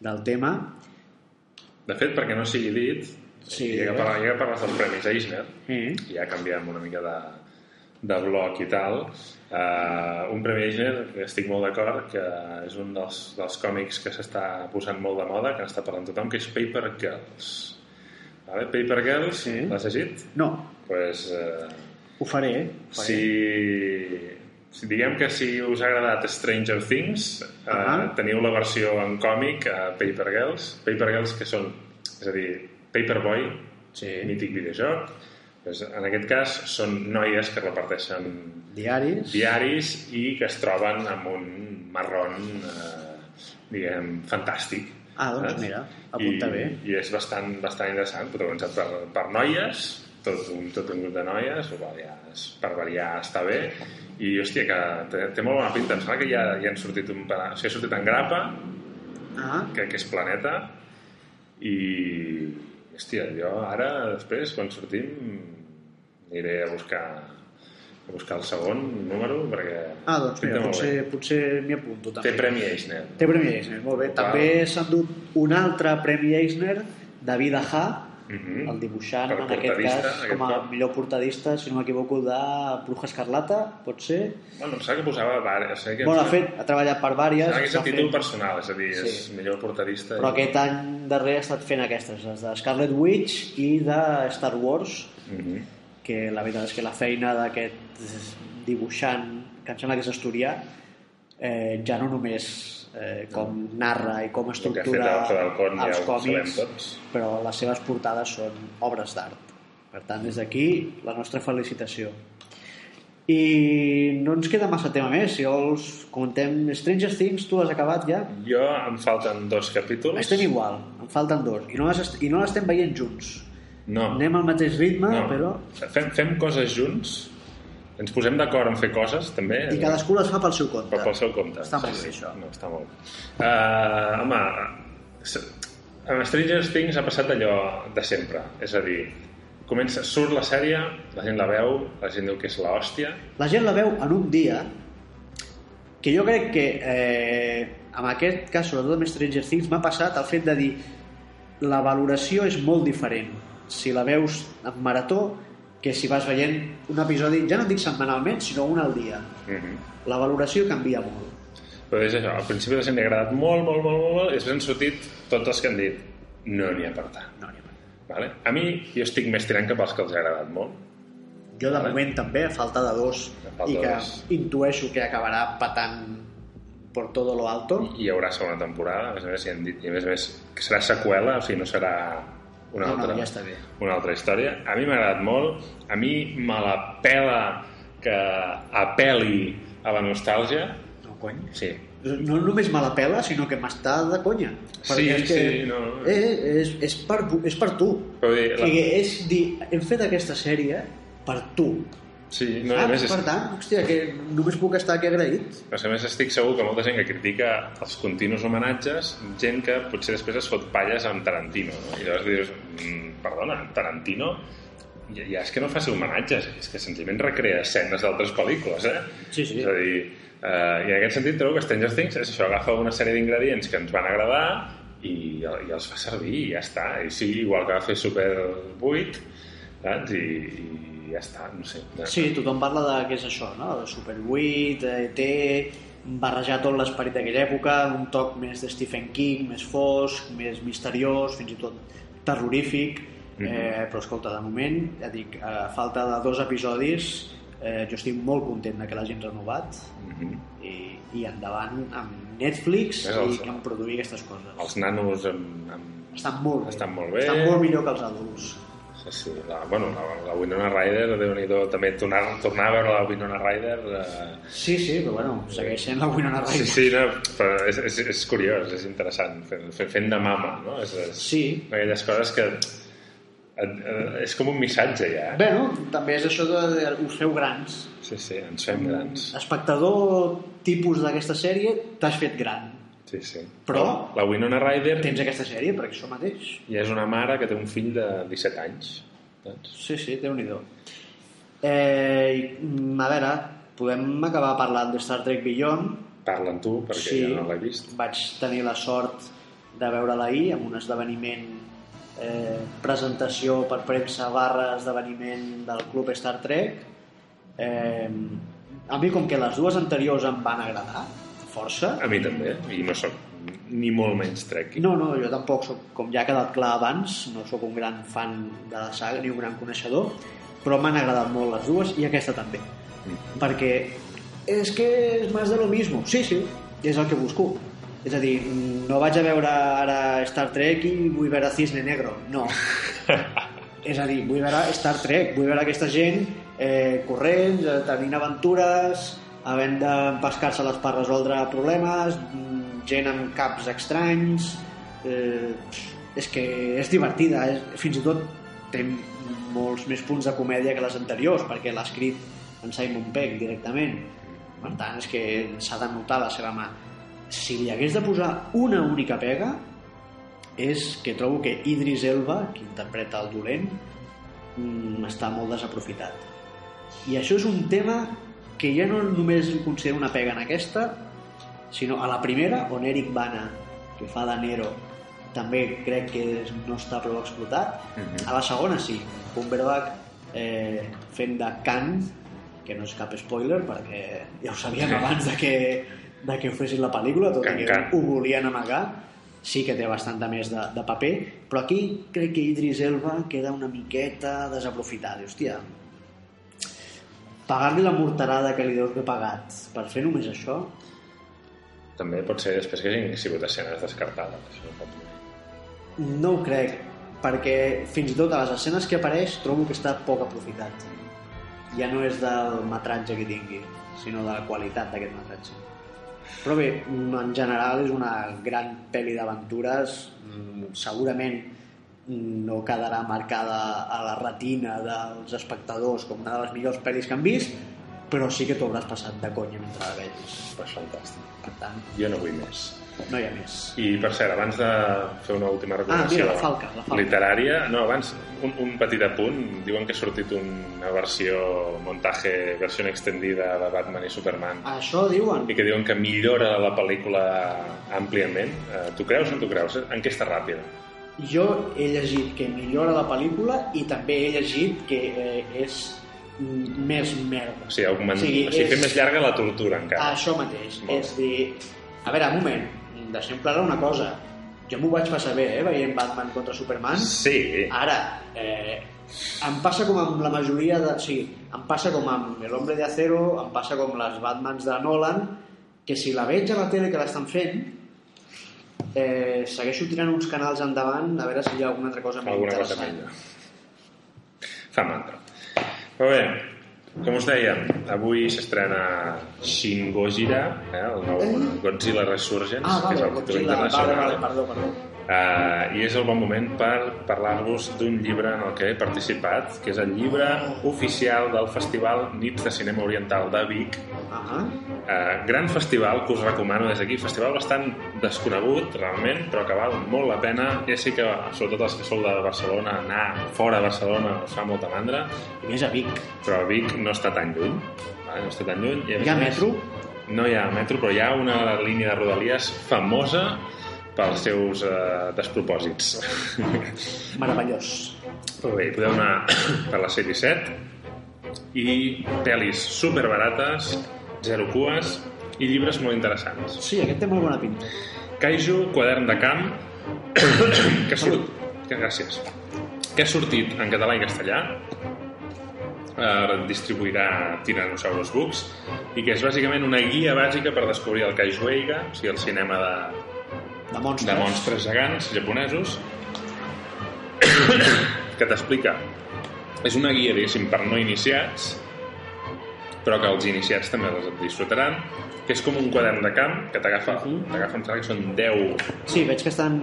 del tema. De fet, perquè no sigui dit, Sí. ja que parla- ja que parles dels Premis Eisner, Eh? i ja canviem una mica de, de bloc i tal, uh, un que estic molt d'acord que és un dels, dels còmics que s'està posant molt de moda, que n'està parlant tothom, que és Paper Girls. Vale? Paper Girls, Sí. l'has llegit? No, Pues, uh, ho faré. ho faré. si, si diguem que si us ha agradat Stranger Things, uh, Ah. teniu la versió en còmic a Paper Girls. Paper Girls que són, és a dir, Paperboy, Sí. mític videojoc. Pues, en aquest cas són noies que reparteixen Diaris. diaris i que es troben amb un marron, eh, diguem, fantàstic. Ah, doncs saps? mira, apunta I, bé. I és bastant, bastant interessant, protagonitzat per, per noies, tot un, tot un grup de noies, o ja, per variar està bé, i hòstia, que té, té molt bona pinta. Em sembla que ja, ja han sortit un... O sigui, ha sortit en grapa, Ah, que, que és Planeta, i hòstia, jo ara, després, quan sortim, aniré a buscar a buscar el segon número, perquè... ah doncs mira, potser, bé. potser m'hi apunto també. Té Premi Eisner. Té Premi Eisner, molt bé. També s'ha endut un altre Premi Eisner, David Aja, Mhm. el dibuixant, Per en aquest cas, aquest com a cop. millor portadista, si no m'equivoco, de Bruja Escarlata, pot ser? Bueno, em sembla que posava... O sigui, que Bueno, ha, fet, ha treballat per vàries, Sembla que és a títol fent- personal, és a dir, és Sí. millor portadista. però i- aquest any darrer ha estat fent aquestes, les de Scarlet Witch i de Star Wars, Mhm. que la veritat és que la feina d'aquest dibuixant, que em sembla que és asturià, eh, ja no només eh, com narra i com El estructura ja els sabem còmics, però les seves portades són obres d'art. Per tant, des d'aquí, la nostra felicitació. I no ens queda massa tema més. Si vols, comentem Stranger Things, tu l'has acabat ja? Jo em falten dos capítols. Estem igual, en falten dos. I no les, i no l'estem veient junts. No. Anem al mateix ritme, no. però... Fem, fem coses junts, ens posem d'acord en fer coses, també. I cadascú les fa pel seu compte. Però pel seu compte. Està molt bé, això. No, està molt bé. Uh, home, amb Stranger Things ha passat allò de sempre. És a dir, comença, surt la sèrie, la gent la veu, la gent diu que és l'hòstia, La gent la veu en un dia que jo crec que eh, en aquest cas, sobretot amb Stranger Things, m'ha passat el fet de dir la valoració és molt diferent si la veus en marató que si vas veient un episodi, ja no dic setmanalment, sinó un al dia. Mm -hmm. La valoració canvia molt. Però és això, al principi la gent li ha agradat molt, molt, molt, molt, molt, i després han sortit tots els que han dit no n'hi ha per tant. No, ni mal. Vale? A mi, jo estic més tirant cap als que els ha agradat molt. jo de Vale. moment també, a falta de dos, falta i que dos. intueixo que acabarà patant por todo lo alto. I hi haurà segona temporada, a més a més, i han dit, i a més a més que serà seqüela, o sigui, no serà una No, no, altra, ja està bé. una altra història. A mi m'ha agradat molt. A mi me la pela que apel·li a la nostàlgia. No, cony. Sí, No només me la pela, sinó que m'està de conya. Sí, és que, sí, no. Eh, és, és, per, és per tu. Però dir, O la- sigui, és dir, hem fet aquesta sèrie per tu. Sí no, ah, més, és, per tant, hòstia, que només puc estar aquí agraït. a més estic segur que molta gent que critica els continus homenatges, gent que potser després es fot palles amb Tarantino, no? I llavors dius, mm, perdona, Tarantino ja, ja és que no faci homenatges, és que senzillament recrea escenes d'altres pel·lícules, eh? Sí, sí. És a dir, eh, i en aquest sentit trobo que Stranger Things és això, agafa una sèrie d'ingredients que ens van agradar i, i els fa servir i ja està. I sí, igual que va fer Super 8, saps? I, i ja està, no sé. Sí, tothom parla de què és això, no? De Super 8, ET, barrejar tot l'esperit d'aquella època, un toc més de Stephen King, més fosc, més misteriós, fins i tot terrorífic, Mhm. eh, però escolta, de moment, ja dic, a falta de dos episodis, eh, jo estic molt content de que l'hagin renovat Mhm. i, i endavant amb Netflix És el- i en produir aquestes coses. Els nanos amb, amb Estan molt bé. estan molt bé. Estan molt millor que els adults. Sí, sí, la, bueno, la, la Winona Ryder, déu nhi també tornar, tornar a veure la Winona Ryder... Eh, Sí, sí, però bueno, segueix sent la Winona sí, Ryder. sí, no, però és, és, és curiós, és interessant, fent, fent, de mama, no? És, és Sí. Aquelles coses que... Et, eh, és com un missatge, ja. Bueno, també és això de, de us feu grans. Sí, sí, ens fem grans. Espectador tipus d'aquesta sèrie, t'has fet gran. Sí, sí. Però- La Winona Ryder Tens aquesta sèrie per això mateix. ja és una mare que té un fill de 17 anys. Doncs, Sí, sí, déu nhi eh, i, mm, A veure, podem acabar parlant de Star Trek Beyond. parla amb tu, perquè sí, jo no l'he vist. vaig tenir la sort de veure-la ahir en un esdeveniment eh, presentació per premsa barra esdeveniment del Club Star Trek eh, a mi com que les dues anteriors em van agradar força? A mi també, i no sóc ni molt menys trek. no, no, jo tampoc soc, com ja ha quedat clar abans no sóc un gran fan de la saga ni un gran coneixedor però m'han agradat molt les dues i aquesta també. Perquè és que és més de lo mismo. Sí, sí, és el que busco. És a dir, no vaig a veure ara Star Trek i vull veure Cisne Negro. No. És a dir, vull veure Star Trek vull veure aquesta gent eh, corrents, eh, tenint aventures havent de pescar-se les per resoldre problemes gent amb caps estranys eh, és que és divertida és, fins i tot té molts més punts de comèdia que les anteriors perquè l'ha escrit en Simon Pegg directament per tant és que s'ha de notar la seva mà si li hagués de posar una única pega és que trobo que Idris Elba, que interpreta el dolent, mm, està molt desaprofitat. I això és un tema que ja no només considero una pega en aquesta, sinó a la primera, on Eric Bana, que fa de Nero, també crec que no està prou explotat. Mhm. A la segona sí, Cumberbatch eh, fent de Khan, que no és cap spoiler perquè ja ho sabíem abans de que, de que ho fessin la pel·lícula, tot Can, i que can. ho volien amagar sí que té bastant més de, de paper però aquí crec que Idris Elba queda una miqueta desaprofitat I, hòstia pagar-li la morterada que li deus haver pagat per fer només això També pot ser després que hagin sigut escenes descartades. No pot dir. no ho crec perquè fins i tot a les escenes que apareix trobo que està poc aprofitat ja no és del metratge que tingui sinó de la qualitat d'aquest metratge però bé, en general és una gran pel·li d'aventures mm, segurament no quedarà marcada a la retina dels espectadors com una de les millors pel·lis que han vist però sí que t'ho hauràs passat de conya mentre la veus Pues fantàstic. per tant, Jo no vull més. no hi ha més I, per cert, abans de fer una última Ah, recomanació mira, la falca, la falca. literària... No, abans, un, un petit apunt. Diuen que ha sortit una versió, montatge, versió extendida de Batman i Superman això diuen i que diuen que millora la pel·lícula àmpliament. Eh, tu creus o no tu creus? Enquesta ràpida. Jo he llegit que millora la pel·lícula i també he llegit que eh, és més merda. O sigui, augment... O sigui, o sigui és- fer més llarga la tortura encara. Això mateix. Molt. És dir... A veure, un moment, deixem clara una cosa. Jo m'ho vaig passar bé, eh, veient Batman contra Superman. Sí, Ara, eh, em passa com amb la majoria de... Sí, em passa com amb El Hombre de Acero, em passa com les Batmans de Nolan, que si la veig a la tele que l'estan fent, eh, segueixo tirant uns canals endavant a veure si hi ha alguna altra cosa més alguna cosa interessant. millor. Fa mandra. Però bé, com us dèiem, avui s'estrena Shin Gojira, eh, el nou Godzilla Resurgence, Ah, que és vale, el Godzilla, vale, internacional. vale, perdó, perdó. Uh, I és el bon moment per parlar-vos d'un llibre en el que he participat, que és el llibre oficial del Festival Nits de Cinema Oriental de Vic. Ah, Uh, gran festival que us recomano des d'aquí, festival bastant desconegut realment, però que val molt la pena. Ja sé que, sobretot els que sou de Barcelona, anar fora de Barcelona us fa molta mandra, i més a Vic. però Vic no està tan lluny. Vale? No està tan lluny. I a Hi ha a metro? No hi ha metro, però hi ha una línia de rodalies famosa pels seus eh, despropòsits. Meravellós. Però bé, podeu anar per la C-17 i pel·lis superbarates, zero cues i llibres molt interessants. Sí, aquest té molt bona pinta. Kaiju, quadern de camp, que surt... Que gràcies. Que ha sortit en català i castellà, eh, distribuirà Tyrannosaurus Books, i que és bàsicament una guia bàsica per descobrir el Kaiju Eiga, o sigui, el cinema de, De monstres. de monstres gegants japonesos que t'explica és una guia, diguéssim, per no iniciats però que els iniciats també les disfrutaran que és com un quadern de camp que t'agafa, t'agafa em que són 10 Sí, veig que estan...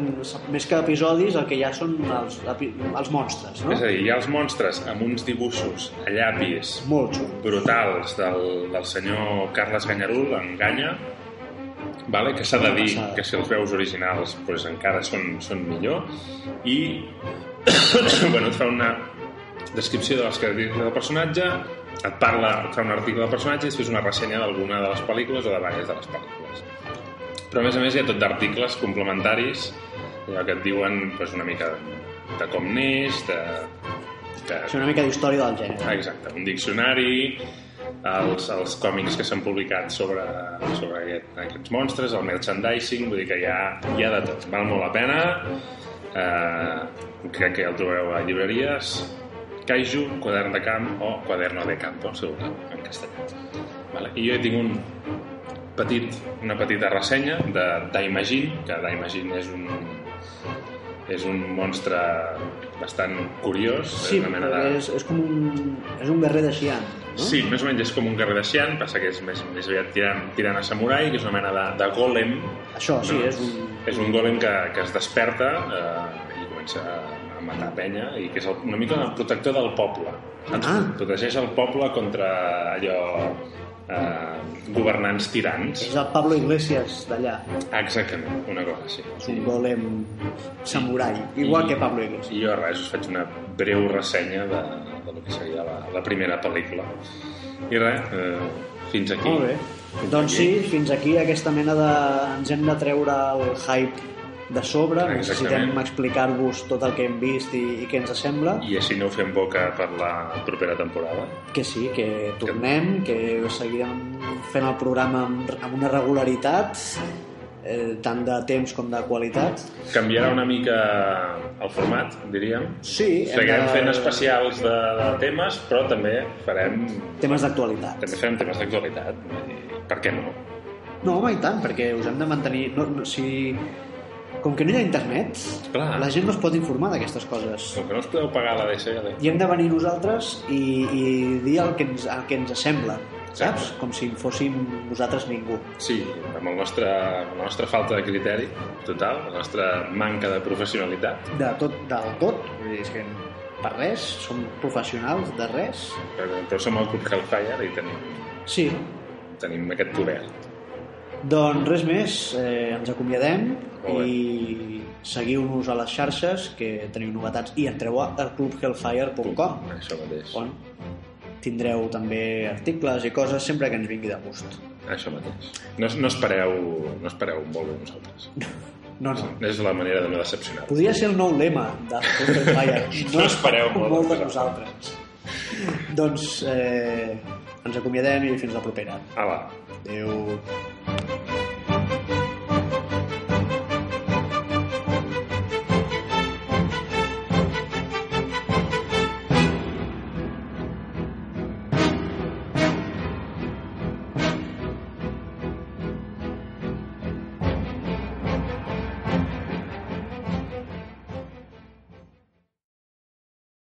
Més que episodis, el que hi ha són els, els monstres, no? és a dir, hi ha els monstres amb uns dibuixos a llapis Molt brutals del, del senyor Carles Ganyarul en Ganya vale? que s'ha de dir que si els veus originals pues, encara són, són millor i bueno, et fa una descripció de les característiques del personatge et parla, et fa un article del personatge i després una ressenya d'alguna de les pel·lícules o de diverses de les pel·lícules però a més a més hi ha tot d'articles complementaris allò que et diuen pues, una mica de com neix de, de, És una mica d'història del gènere. Ah, exacte, un diccionari, els, els còmics que s'han publicat sobre, sobre aquest, aquests monstres, el merchandising, vull dir que hi ha, hi ha de tot. Val molt la pena, eh, crec que ja el trobareu a llibreries, Kaiju, quadern de camp o quaderno de campo, segur en castellà. Vale? I jo tinc un petit, una petita ressenya de d'Imagine, que d'Imagine és un, és un monstre bastant curiós, Sí, és una mena de... és, és com un... És un guerrer de Xi'an, no? Sí, més o menys és com un guerrer de Xi'an, passa que és més, més aviat tirant, tirant a samurai, que és una mena de, de golem. Això, sí, No. és un... És un golem que, que es desperta eh, i comença a, a matar penya, i que és el, una mica el protector del poble. Ens Ah. protegeix el poble contra allò... Eh, governants tirans. És el Pablo Iglesias d'allà. Exactament, una cosa així. És un golem samurai, igual I- que Pablo Iglesias. I jo res, us faig una breu ressenya de, de lo que seria la, la primera pel·lícula. I res, eh, fins aquí. Molt bé. Fins Doncs aquí. sí, fins aquí aquesta mena de... Ens hem de treure el hype de sobre, necessitem Exactament. explicar-vos tot el que hem vist i, i què ens sembla, I així no ho fem boca per la propera temporada. que sí, que tornem, que seguirem fent el programa amb, amb una regularitat, eh, tant de temps com de qualitat. Canviarà una mica el format, diríem. Sí, Seguirem de- fent especials de, de temes, però també farem, Temes d'actualitat. també farem temes d'actualitat. Per què no? No, home, i tant, perquè us hem de mantenir... No, no, si... Com que no hi ha internet, Clar. la gent no es pot informar d'aquestes coses. Com que no us podeu pagar la DSL. I hem de venir nosaltres i, i dir el que, ens, el que ens sembla, saps? Exacte. Com si fóssim nosaltres ningú. Sí, amb el nostre, amb la nostra falta de criteri total, la nostra manca de professionalitat, De tot, del tot. Vull dir, és que per res, som professionals de res. però, però som el Club Hellfire i tenim, Sí, tenim aquest poder. Doncs res més, eh, ens acomiadem Molt bé. i seguiu-nos a les xarxes que teniu novetats i entreu a clubhellfire.com Això mateix. on tindreu també articles i coses sempre que ens vingui de gust. Això mateix. No, no, espereu, no espereu molt de nosaltres. No, no. És la manera de no decepcionar. Podria ser el nou lema de Club Hellfire. No espereu molt de de nosaltres. doncs eh, ens acomiadem i fins la propera. Ala. Eu